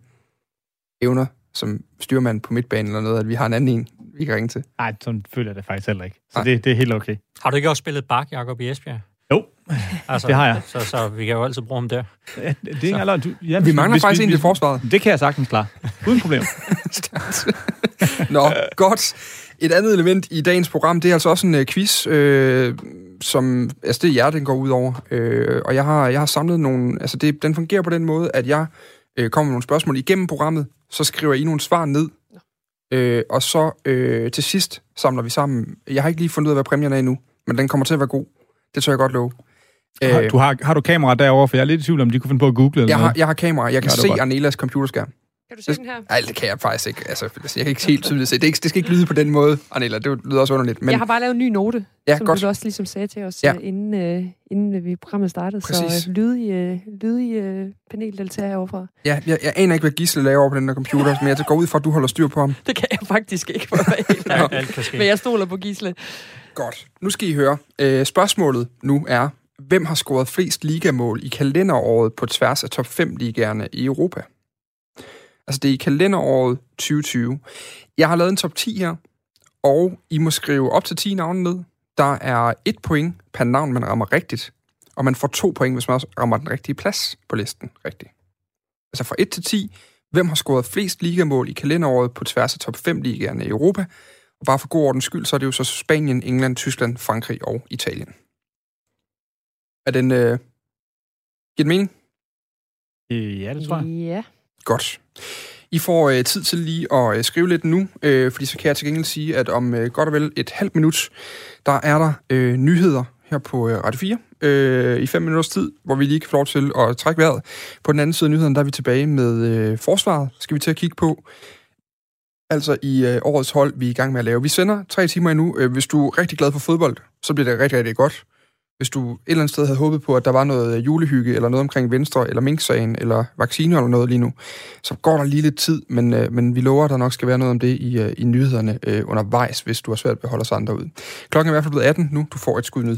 evner som styrmand på midtbanen eller noget, at vi har en anden en, vi kan ringe til. Nej, sådan føler jeg det faktisk heller ikke. Så det, det er helt okay. Har du ikke også spillet bak, Jacob, i Esbjerg? Jo, altså, det har jeg. Så, så vi kan jo altid bruge ham der. Ja, det er ikke aller, du, ja, vi mangler hvis, faktisk hvis, en i forsvaret. Det kan jeg sagtens klare. Uden problem. Nå, godt. Et andet element i dagens program, det er altså også en uh, quiz, øh, som, altså det er jer, den går ud over. Øh, og jeg har, jeg har samlet nogle, altså det, den fungerer på den måde, at jeg øh, kommer med nogle spørgsmål igennem programmet, så skriver I nogle svar ned, øh, og så øh, til sidst samler vi sammen. Jeg har ikke lige fundet ud af, hvad præmien er endnu, men den kommer til at være god. Det tør jeg godt love. Har, du har, har du kamera derovre? For jeg er lidt i tvivl om, de kunne finde på at google eller jeg noget. har, jeg har kamera. Jeg kan ja, se godt. Arnelas computerskærm. Kan du se den her? Nej, det kan jeg faktisk ikke. Altså, jeg kan ikke helt tydeligt se. Det, ikke, det skal ikke lyde på den måde, Arnela. Det lyder også underligt. Men... Jeg har bare lavet en ny note, ja, som godt. du også ligesom sagde til os, ja. inden, uh, inden vi programmet startede. Præcis. Så uh, lydige, lydige uh, paneldeltager heroverfra. Ja, jeg, jeg aner ikke, hvad Gisle laver over på den der computer, men jeg går ud fra, at du holder styr på ham. Det kan jeg faktisk ikke, for helt Men jeg stoler på Gisle. Godt. Nu skal I høre. Øh, spørgsmålet nu er, hvem har scoret flest ligamål i kalenderåret på tværs af top 5 ligaerne i Europa? Altså det er i kalenderåret 2020. Jeg har lavet en top 10 her, og I må skrive op til 10 navne ned. Der er et point per navn, man rammer rigtigt, og man får to point, hvis man også rammer den rigtige plads på listen rigtigt. Altså fra 1 til 10, hvem har scoret flest ligamål i kalenderåret på tværs af top 5 ligaerne i Europa? Og bare for god ordens skyld, så er det jo så Spanien, England, Tyskland, Frankrig og Italien. Er den... Øh, giver den mening? Ja, det tror jeg. Ja. Godt. I får øh, tid til lige at øh, skrive lidt nu, øh, fordi så kan jeg til gengæld sige, at om øh, godt og vel et halvt minut, der er der øh, nyheder her på øh, Radio 4 øh, i fem minutters tid, hvor vi lige kan få lov til at trække vejret. På den anden side af nyhederne, der er vi tilbage med øh, forsvaret, skal vi til at kigge på. Altså i øh, årets hold, vi er i gang med at lave. Vi sender tre timer endnu. Øh, hvis du er rigtig glad for fodbold, så bliver det rigtig, rigtig godt. Hvis du et eller andet sted havde håbet på, at der var noget øh, julehygge, eller noget omkring Venstre, eller Mink-sagen, eller vacciner eller noget lige nu, så går der lige lidt tid, men, øh, men vi lover, at der nok skal være noget om det i, øh, i nyhederne øh, undervejs, hvis du har svært ved at holde os andre ud. Klokken er i hvert fald blevet 18 nu. Du får et skud nyt.